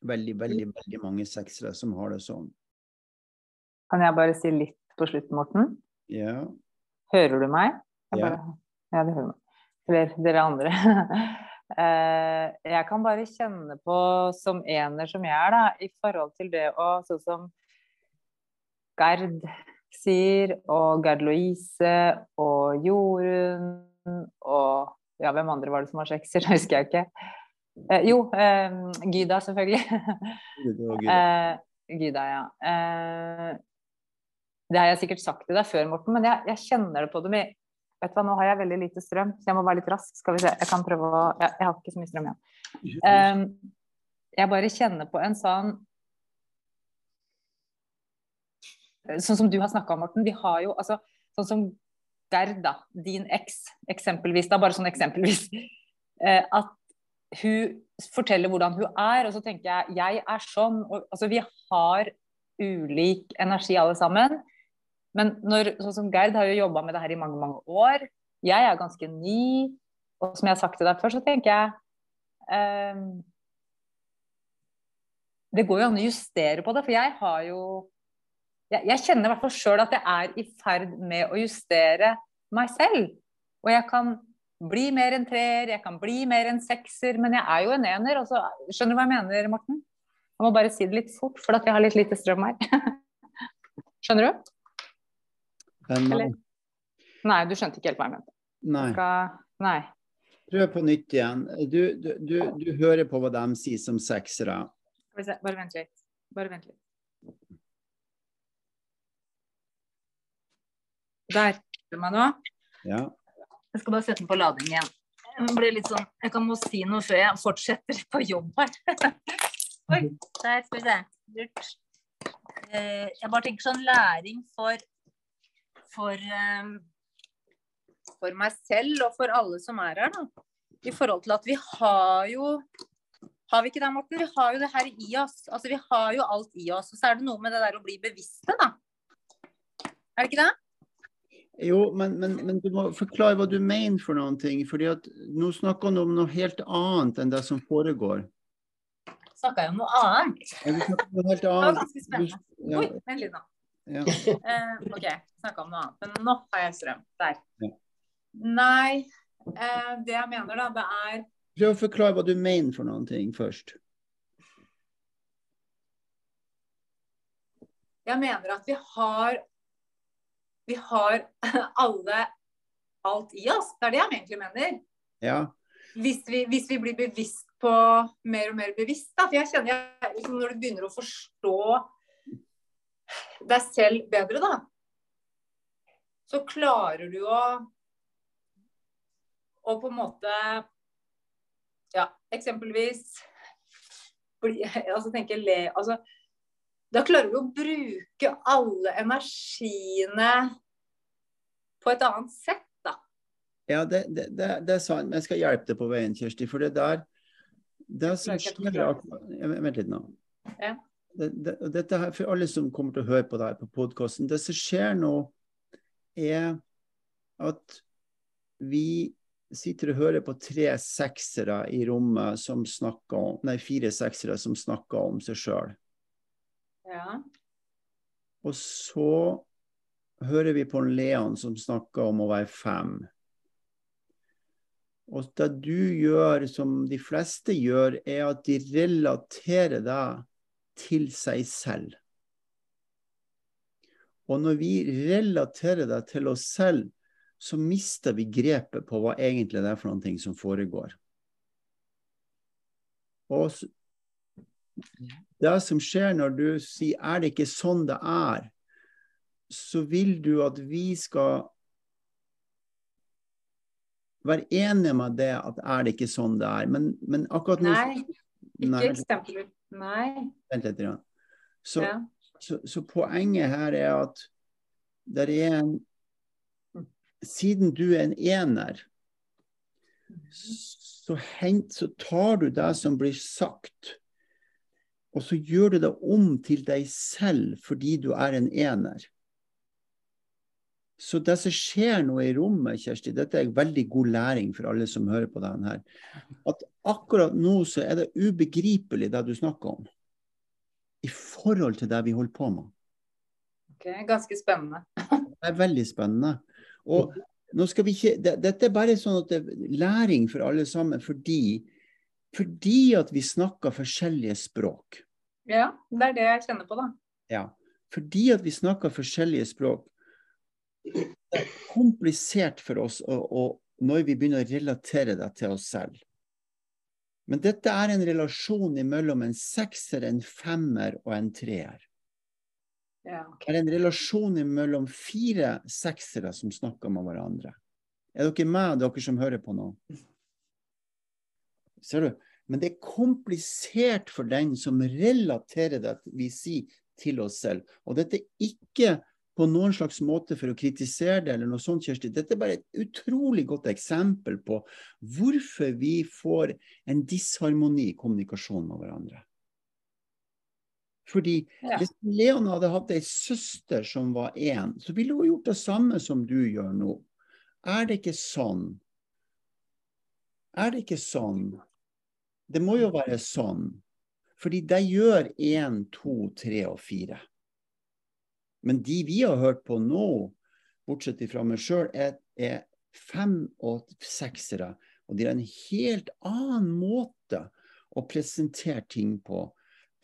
Veldig, veldig, veldig mange sexere som har det sånn. Kan jeg bare si litt på slutten, Morten? Ja. Hører du meg? Jeg Ja. bare, ja, du hører meg. Eller dere andre. Eh, jeg kan bare kjenne på, som ener som jeg er, da, i forhold til det å Sånn som Gerd sier, og Gerd Louise og Jorunn og Ja, hvem andre var det som var sekser? Det husker jeg ikke. Eh, jo, eh, Gyda, selvfølgelig. Gyda, gøy. Eh, Gyda, ja. Eh, det har jeg sikkert sagt til deg før, Morten, men jeg, jeg kjenner det på det med Vet du hva, nå har jeg veldig lite strøm, så jeg må være litt rask. Skal vi se. Jeg kan prøve å Jeg, jeg har ikke så mye strøm igjen. Eh, jeg bare kjenner på en sånn Sånn som du har snakka om, Morten. Vi har jo altså Sånn som Gerd, da. Din eks, eksempelvis. Da, bare sånn eksempelvis. Eh, at hun forteller hvordan hun er, og så tenker jeg jeg er sånn. Og, altså, vi har ulik energi alle sammen. Men når, sånn som Gerd har jo jobba med det her i mange, mange år. Jeg er ganske ny. Og som jeg har sagt til deg før, så tenker jeg um, Det går jo an å justere på det, for jeg har jo Jeg, jeg kjenner i hvert fall sjøl at jeg er i ferd med å justere meg selv. Og jeg kan bli mer enn treer, jeg kan bli mer enn sekser, men jeg er jo en ener. Så, skjønner du hva jeg mener, Morten? Jeg må bare si det litt fort, for at jeg har litt lite strøm her. skjønner du? Eller? Nei, du skjønte ikke helt hva jeg mente. Nei. Skal... Nei. Prøv på nytt igjen. Du, du, du, du hører på hva de sier som seksere. Bare vent litt. Bare vent litt. Der. Meg nå? Ja. Jeg skal bare sette den på lading igjen. Jeg sånn Jeg kan må si noe før jeg fortsetter på jobb her. Oi, der skal vi se. Lurt. Eh, jeg bare tenker sånn læring for for, um, for meg selv og for alle som er her, da. I forhold til at vi har jo Har vi ikke det, Morten? Vi har jo det her i oss. Altså, vi har jo alt i oss. Og så er det noe med det der å bli bevisste, da. Er det ikke det? Jo, men, men, men, du må forklare hva du mener for noen ting. fordi at nå snakker du om noe helt annet enn det som foregår. Snakka jeg om noe annet? Ja, du om noe helt Det var ganske spennende. Ja. Oi, vent litt nå. Ja. Uh, OK, snakka om noe annet. Men nå har jeg strøm. Der. Ja. Nei, uh, det jeg mener da, det er Prøv å forklare hva du mener for noen ting først. Jeg mener at vi har Vi har alle alt i oss. Det er det jeg egentlig mener. Ja. Hvis vi, hvis vi blir bevisst på mer og mer bevisst, da. For jeg kjenner jeg, liksom, når du begynner å forstå deg selv bedre, da, så klarer du å å på en måte Ja, eksempelvis bli, altså tenke le altså, Da klarer du å bruke alle energiene på et annet sett, da. Ja, det, det, det, det er sant. Men jeg skal hjelpe deg på veien, Kjersti. For det der det som skjer ak- Vent litt nå. Ja. Det, det, dette her, For alle som kommer til å høre på det her på podkasten, det som skjer nå, er at vi sitter og hører på tre seksere i rommet som snakker om Nei, fire seksere som snakker om seg sjøl. Ja. Og så hører vi på Leon som snakker om å være fem. Og det du gjør, som de fleste gjør, er at de relaterer deg til seg selv. Og når vi relaterer deg til oss selv, så mister vi grepet på hva egentlig det er for ting som foregår. Og det som skjer når du sier 'er det ikke sånn det er', så vil du at vi skal være enige med det at er det ikke sånn det er. Men, men akkurat nå Nei, ikke eksempler. Nei. Vent litt. Ja. Så, Ja. så, så poenget her er at det er en Siden du er en ener, så, hent, så tar du det som blir sagt, og så gjør du det om til deg selv fordi du er en ener. Så det som skjer nå i rommet, Kjersti, dette er veldig god læring for alle som hører på denne her. At akkurat nå så er det ubegripelig det du snakker om. I forhold til det vi holder på med. Ok, Ganske spennende. Det er veldig spennende. Og nå skal vi ikke, det, Dette er bare sånn at det er læring for alle sammen fordi, fordi at vi snakker forskjellige språk. Ja, det er det jeg kjenner på, da. Ja. Fordi at vi snakker forskjellige språk. Det er komplisert for oss å, å, når vi begynner å relatere det til oss selv. Men dette er en relasjon mellom en sekser, en femmer og en treer. Ja, okay. Det er en relasjon mellom fire seksere som snakker med hverandre. Er dere med, dere som hører på nå? Ser du? Men det er komplisert for den som relaterer det vi sier, til oss selv. Og dette er ikke på noen slags måte for å kritisere det, eller noe sånt, Kjersti. Dette er bare et utrolig godt eksempel på hvorfor vi får en disharmoni i kommunikasjonen med hverandre. Fordi Ja. hvis Leon hadde hatt ei søster som var én, så ville hun gjort det samme som du gjør nå. Er det ikke sånn? Er det ikke sånn? Det må jo være sånn. Fordi de gjør én, to, tre og fire. Men de vi har hørt på nå, bortsett fra meg sjøl, er, er fem og seksere. Og de har en helt annen måte å presentere ting på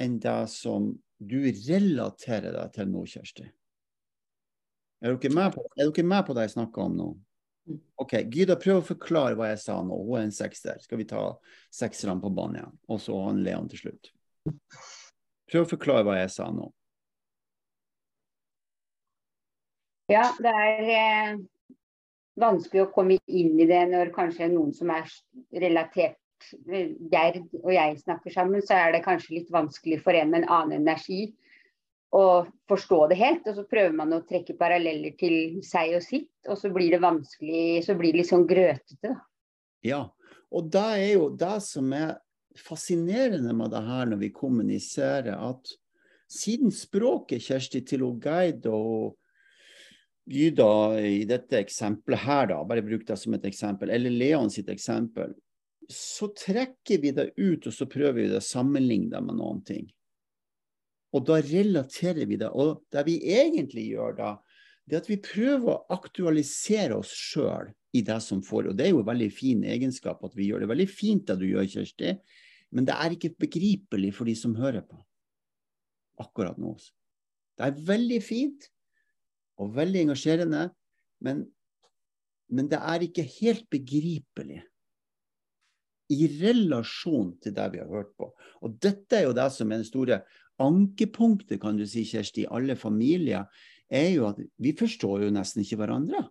enn det som du relaterer deg til nå, Kjersti. Er dere med på, er dere med på det jeg snakker om nå? OK, Gyda, prøv å forklare hva jeg sa nå. Hun er en sekser. Skal vi ta sekserne på banen igjen? Og så han Leon til slutt. Prøv å forklare hva jeg sa nå. Ja, det er eh, vanskelig å komme inn i det når kanskje noen som er relatert eh, Gerd og jeg snakker sammen, så er det kanskje litt vanskelig for en med en annen energi å forstå det helt. Og så prøver man å trekke paralleller til seg og sitt, og så blir det vanskelig, så blir det litt sånn grøtete. Ja, og det er jo det som er fascinerende med det her når vi kommuniserer, at siden språket Kjersti til å guide og Gyda i dette eksempelet her, da, bare bruk det som et eksempel, eller Leon sitt eksempel, så trekker vi det ut og så prøver vi det å sammenligne med noen ting. Og da relaterer vi det. Og det vi egentlig gjør da, det er at vi prøver å aktualisere oss sjøl i det som får. Og det er jo en veldig fin egenskap at vi gjør det. Veldig fint det du gjør, Kjersti, men det er ikke begripelig for de som hører på akkurat nå. Det er veldig fint og veldig engasjerende, men, men det er ikke helt begripelig i relasjon til det vi har hørt på. Og dette er jo det som er den store ankepunktet, kan du si, Kjersti, i alle familier, er jo at vi forstår jo nesten ikke hverandre.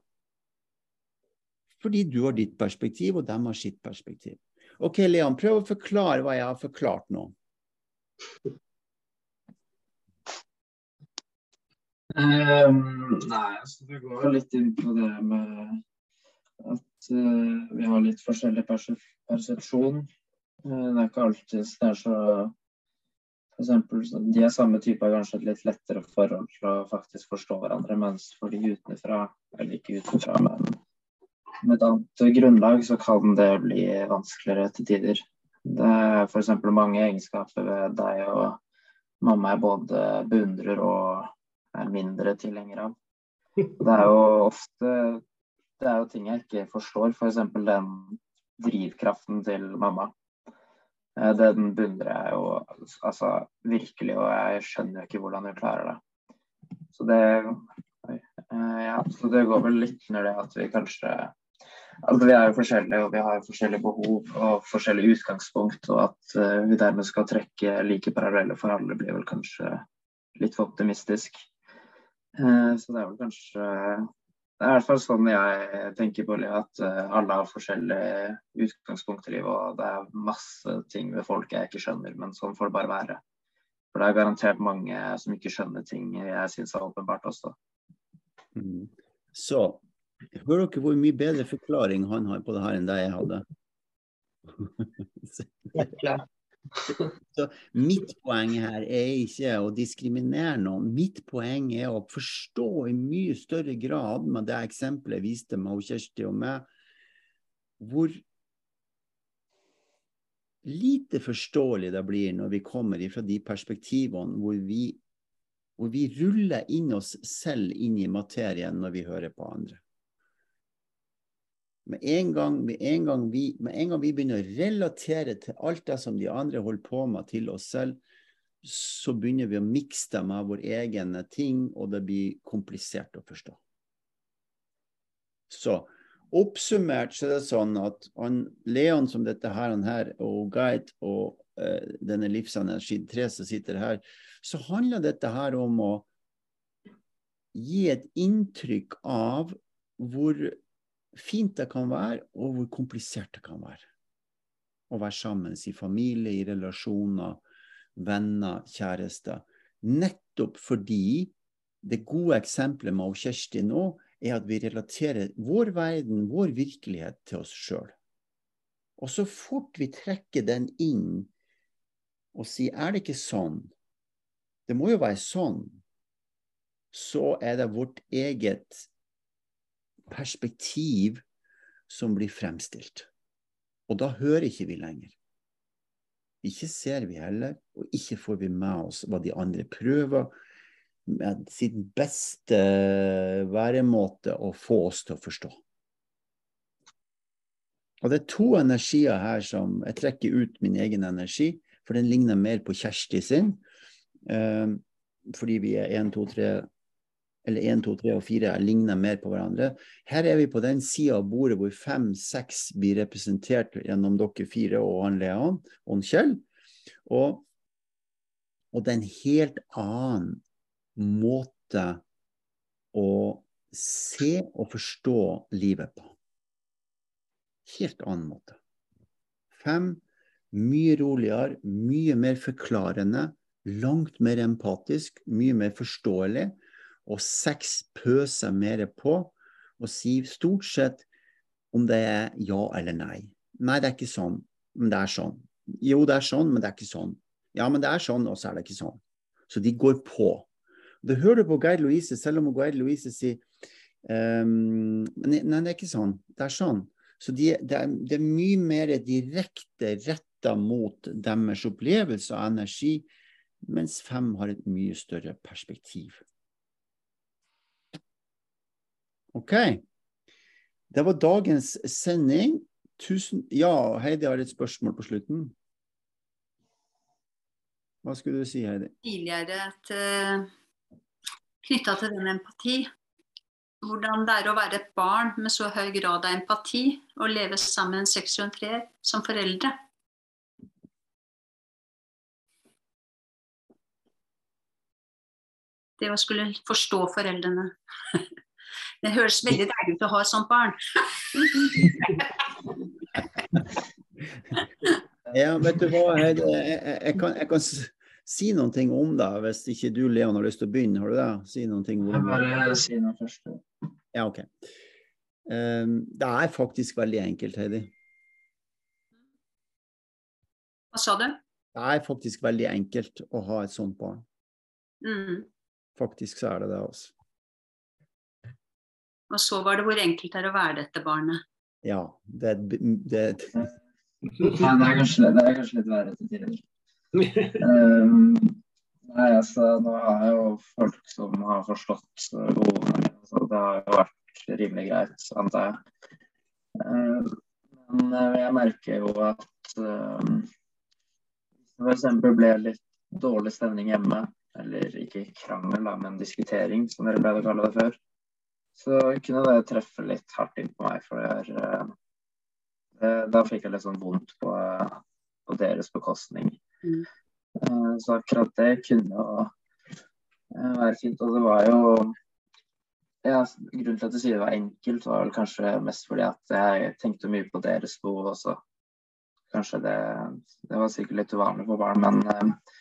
Fordi du har ditt perspektiv, og de har sitt perspektiv. OK, Leon, prøv å forklare hva jeg har forklart nå. Um, nei, altså du går litt inn på det med at uh, vi har litt forskjellig perse- persepsjon. Uh, det er ikke alltid det er så Eksempel, de er samme type, har kanskje et litt lettere forhold til å faktisk forstå hverandre, mens for de utenfra, eller ikke utenfra, men med et annet grunnlag, så kan det bli vanskeligere til tider. Det er f.eks. mange egenskaper ved deg og mamma jeg både beundrer og er mindre tilhenger av. Det er jo ofte det er jo ting jeg ikke forstår, f.eks. For den drivkraften til mamma. Eh, Den beundrer jeg jo altså, virkelig, og jeg skjønner jo ikke hvordan hun klarer det. Så det, eh, ja, så det går vel litt under det at vi kanskje Altså, vi er jo forskjellige, og vi har forskjellige behov og forskjellig utgangspunkt. Og at uh, vi dermed skal trekke like paralleller for alle, blir vel kanskje litt for optimistisk. Uh, så det er vel kanskje Det er i hvert fall sånn jeg tenker på livet, at eh, alle har forskjellige utgangspunkt i livet. Og det er masse ting ved folk jeg ikke skjønner, men sånn får det bare være. For det er garantert mange som ikke skjønner ting jeg syns er åpenbart også. Mm. Så hører dere hvor mye bedre forklaring han har på det her enn det jeg hadde? Så mitt poeng her er ikke å diskriminere noen. Mitt poeng er å forstå i mye større grad med det eksempelet jeg viste med Kjersti og meg, hvor lite forståelig det blir når vi kommer fra de perspektivene hvor vi, hvor vi ruller inn oss selv inn i materien når vi hører på andre. Med en, gang, med, en gang vi, med en gang vi begynner å relatere til alt det som de andre holder på med, til oss selv, så begynner vi å mikse det med vår egen ting, og det blir komplisert å forstå. Så oppsummert så er det sånn at han, Leon som dette her, han her og Guide og eh, denne tre som sitter her, så handler dette her om å gi et inntrykk av hvor fint det kan være, og hvor komplisert det kan være. Å være sammen i familie, i relasjoner, venner, kjærester. Nettopp fordi det gode eksempelet med Kjersti nå, er at vi relaterer vår verden, vår virkelighet, til oss sjøl. Og så fort vi trekker den inn og sier er det ikke sånn, det må jo være sånn, så er det vårt eget perspektiv som blir fremstilt. Og da hører ikke vi lenger. Ikke ser vi heller, og ikke får vi med oss hva de andre prøver med sitt beste væremåte å få oss til å forstå. Og det er to energier her som Jeg trekker ut min egen energi, for den ligner mer på Kjersti sin. Um, fordi vi er én, to, tre eller én, to, tre og 4 ligner mer på hverandre. Her er vi på den sida av bordet hvor fem, seks blir representert gjennom dere fire og han Leon og Kjell. Og, og det er en helt annen måte å se og forstå livet på. Helt annen måte. Fem mye roligere, mye mer forklarende, langt mer empatisk, mye mer forståelig. Og seks pøser mer på og sier stort sett om det er ja eller nei. Nei, det er ikke sånn, men det er sånn. Jo, det er sånn, men det er ikke sånn. Ja, men det er sånn, og så er det ikke sånn. Så de går på. Det hører du på Geir Louise, selv om Geir Louise sier um, Nei, det er ikke sånn. Det er sånn. Så de, det, er, det, er, mye mer direkte retta mot deres opplevelse av energi, mens fem har et mye større perspektiv. OK. Det var dagens sending. Tusen Ja, Heidi har et spørsmål på slutten. Hva skulle du si, Heidi? Tidligere til knytta til den empati. Hvordan det er å være et barn med så høy grad av empati og leve sammen med en sekser og en treer som foreldre. Det å skulle forstå foreldrene. Det høres veldig deilig ut å ha et sånt barn. ja, vet du hva, jeg, jeg, jeg, kan, jeg kan si noen ting om det, hvis ikke du Leon har lyst til å begynne. Har du det? Si noen ting om det. Bare si noe først. Ja, OK. Um, det er faktisk veldig enkelt, Heidi. Hva sa du? Det er faktisk veldig enkelt å ha et sånt barn. Mm. Faktisk så er det det, altså. Og så var det hvor enkelt det er å være dette barnet. Ja, det, det, det... Ja, det, er kanskje, det er kanskje litt verre til tider um, nei, altså, nå har jeg jo folk som har forstått behovene så det har jo vært rimelig greit, antar jeg. Um, men uh, jeg merker jo at um, hvis det f.eks. ble litt dårlig stemning hjemme, eller ikke krangel, da, men diskutering, som dere pleide å kalle det før, så kunne det treffe litt hardt inn på meg. For det er, da fikk jeg litt sånn vondt på, på deres bekostning. Mm. Eh, så akkurat det kunne jo eh, være fint. Og det var jo ja, Grunnen til at du sier det var enkelt, var vel kanskje mest fordi at jeg tenkte mye på deres behov også. Kanskje det, det var sikkert litt uvanlig for barn, men eh,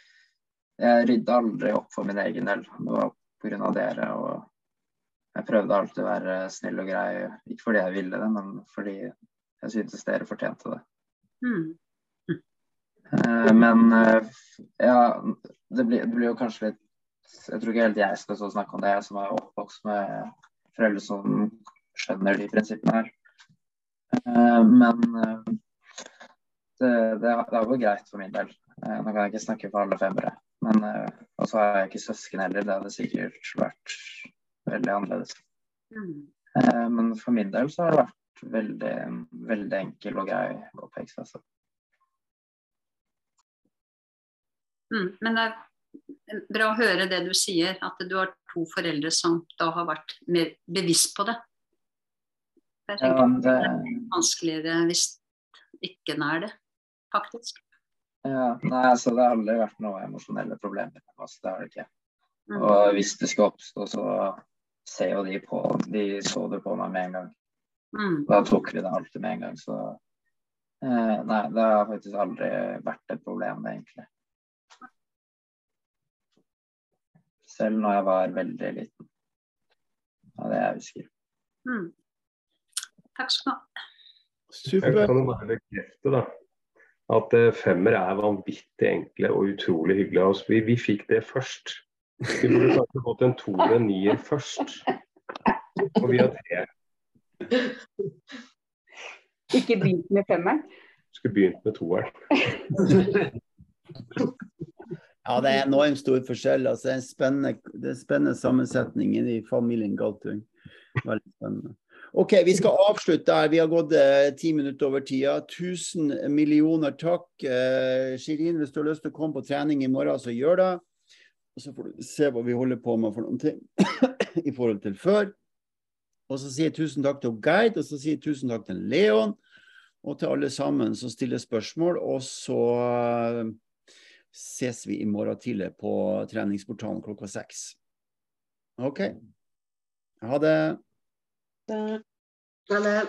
jeg rydda aldri opp for min egen del. Det var pga. dere. og jeg prøvde alltid å være snill og grei, ikke fordi jeg ville det, men fordi jeg syntes dere fortjente det. Mm. Eh, men eh, ja, det blir, det blir, jo kanskje litt Jeg tror ikke helt jeg skal så snakke om det, jeg som er oppvokst med foreldre som skjønner de prinsippene her. Eh, men det, det, det gått greit for min del. Nå kan jeg ikke snakke for alle femmere. Men og så har jeg ikke søsken heller. Det hadde sikkert vært veldig annerledes. Mm. Men for min del så har det vært veldig, veldig enkel og grei oppvekst. Altså. Mm, men det er bra å høre det du sier, at du har to foreldre som da har vært mer bevisst på det. Jeg tenker ja, det... det er vanskeligere hvis ikke den er det, faktisk. Ja, nei, altså Det har aldri vært noe emosjonelle problemer. Altså, det har det ikke. Mm. Og hvis det skal oppstå, så ser jo de på De så det på meg med en gang. Mm. Da tok vi det alltid med en gang. Så eh, nei, det har faktisk aldri vært et problem, egentlig. selv når jeg var veldig liten. Ja, det jeg husker. Mm. Takk skal du ha. Super. Jeg kan bare bekrefte da, at uh, femmer er vanvittig enkle og utrolig hyggelige. Altså, vi, vi fikk det først. Vi burde kanskje fått en toer og nier først. Og vi har tre. Ikke begynt med femmeren? Skulle begynt med toeren. Ja, det er enormt stor forskjell. Altså, det, er en spennende, det er spennende sammensetning i familien Galtung. Veldig spennende. OK, vi skal avslutte der. Vi har gått eh, ti minutter over tida. Tusen millioner takk. Eh, Shirin, hvis du har lyst til å komme på trening i morgen, så gjør det. Og så får du se hva vi holder på med for noen ting i forhold til før. Og så sier jeg tusen takk til Geid, og så sier jeg tusen takk til Leon. Og til alle sammen som stiller spørsmål. Og så eh, ses vi i morgen tidlig på treningsportalen klokka seks. OK. Ha det. Ha det.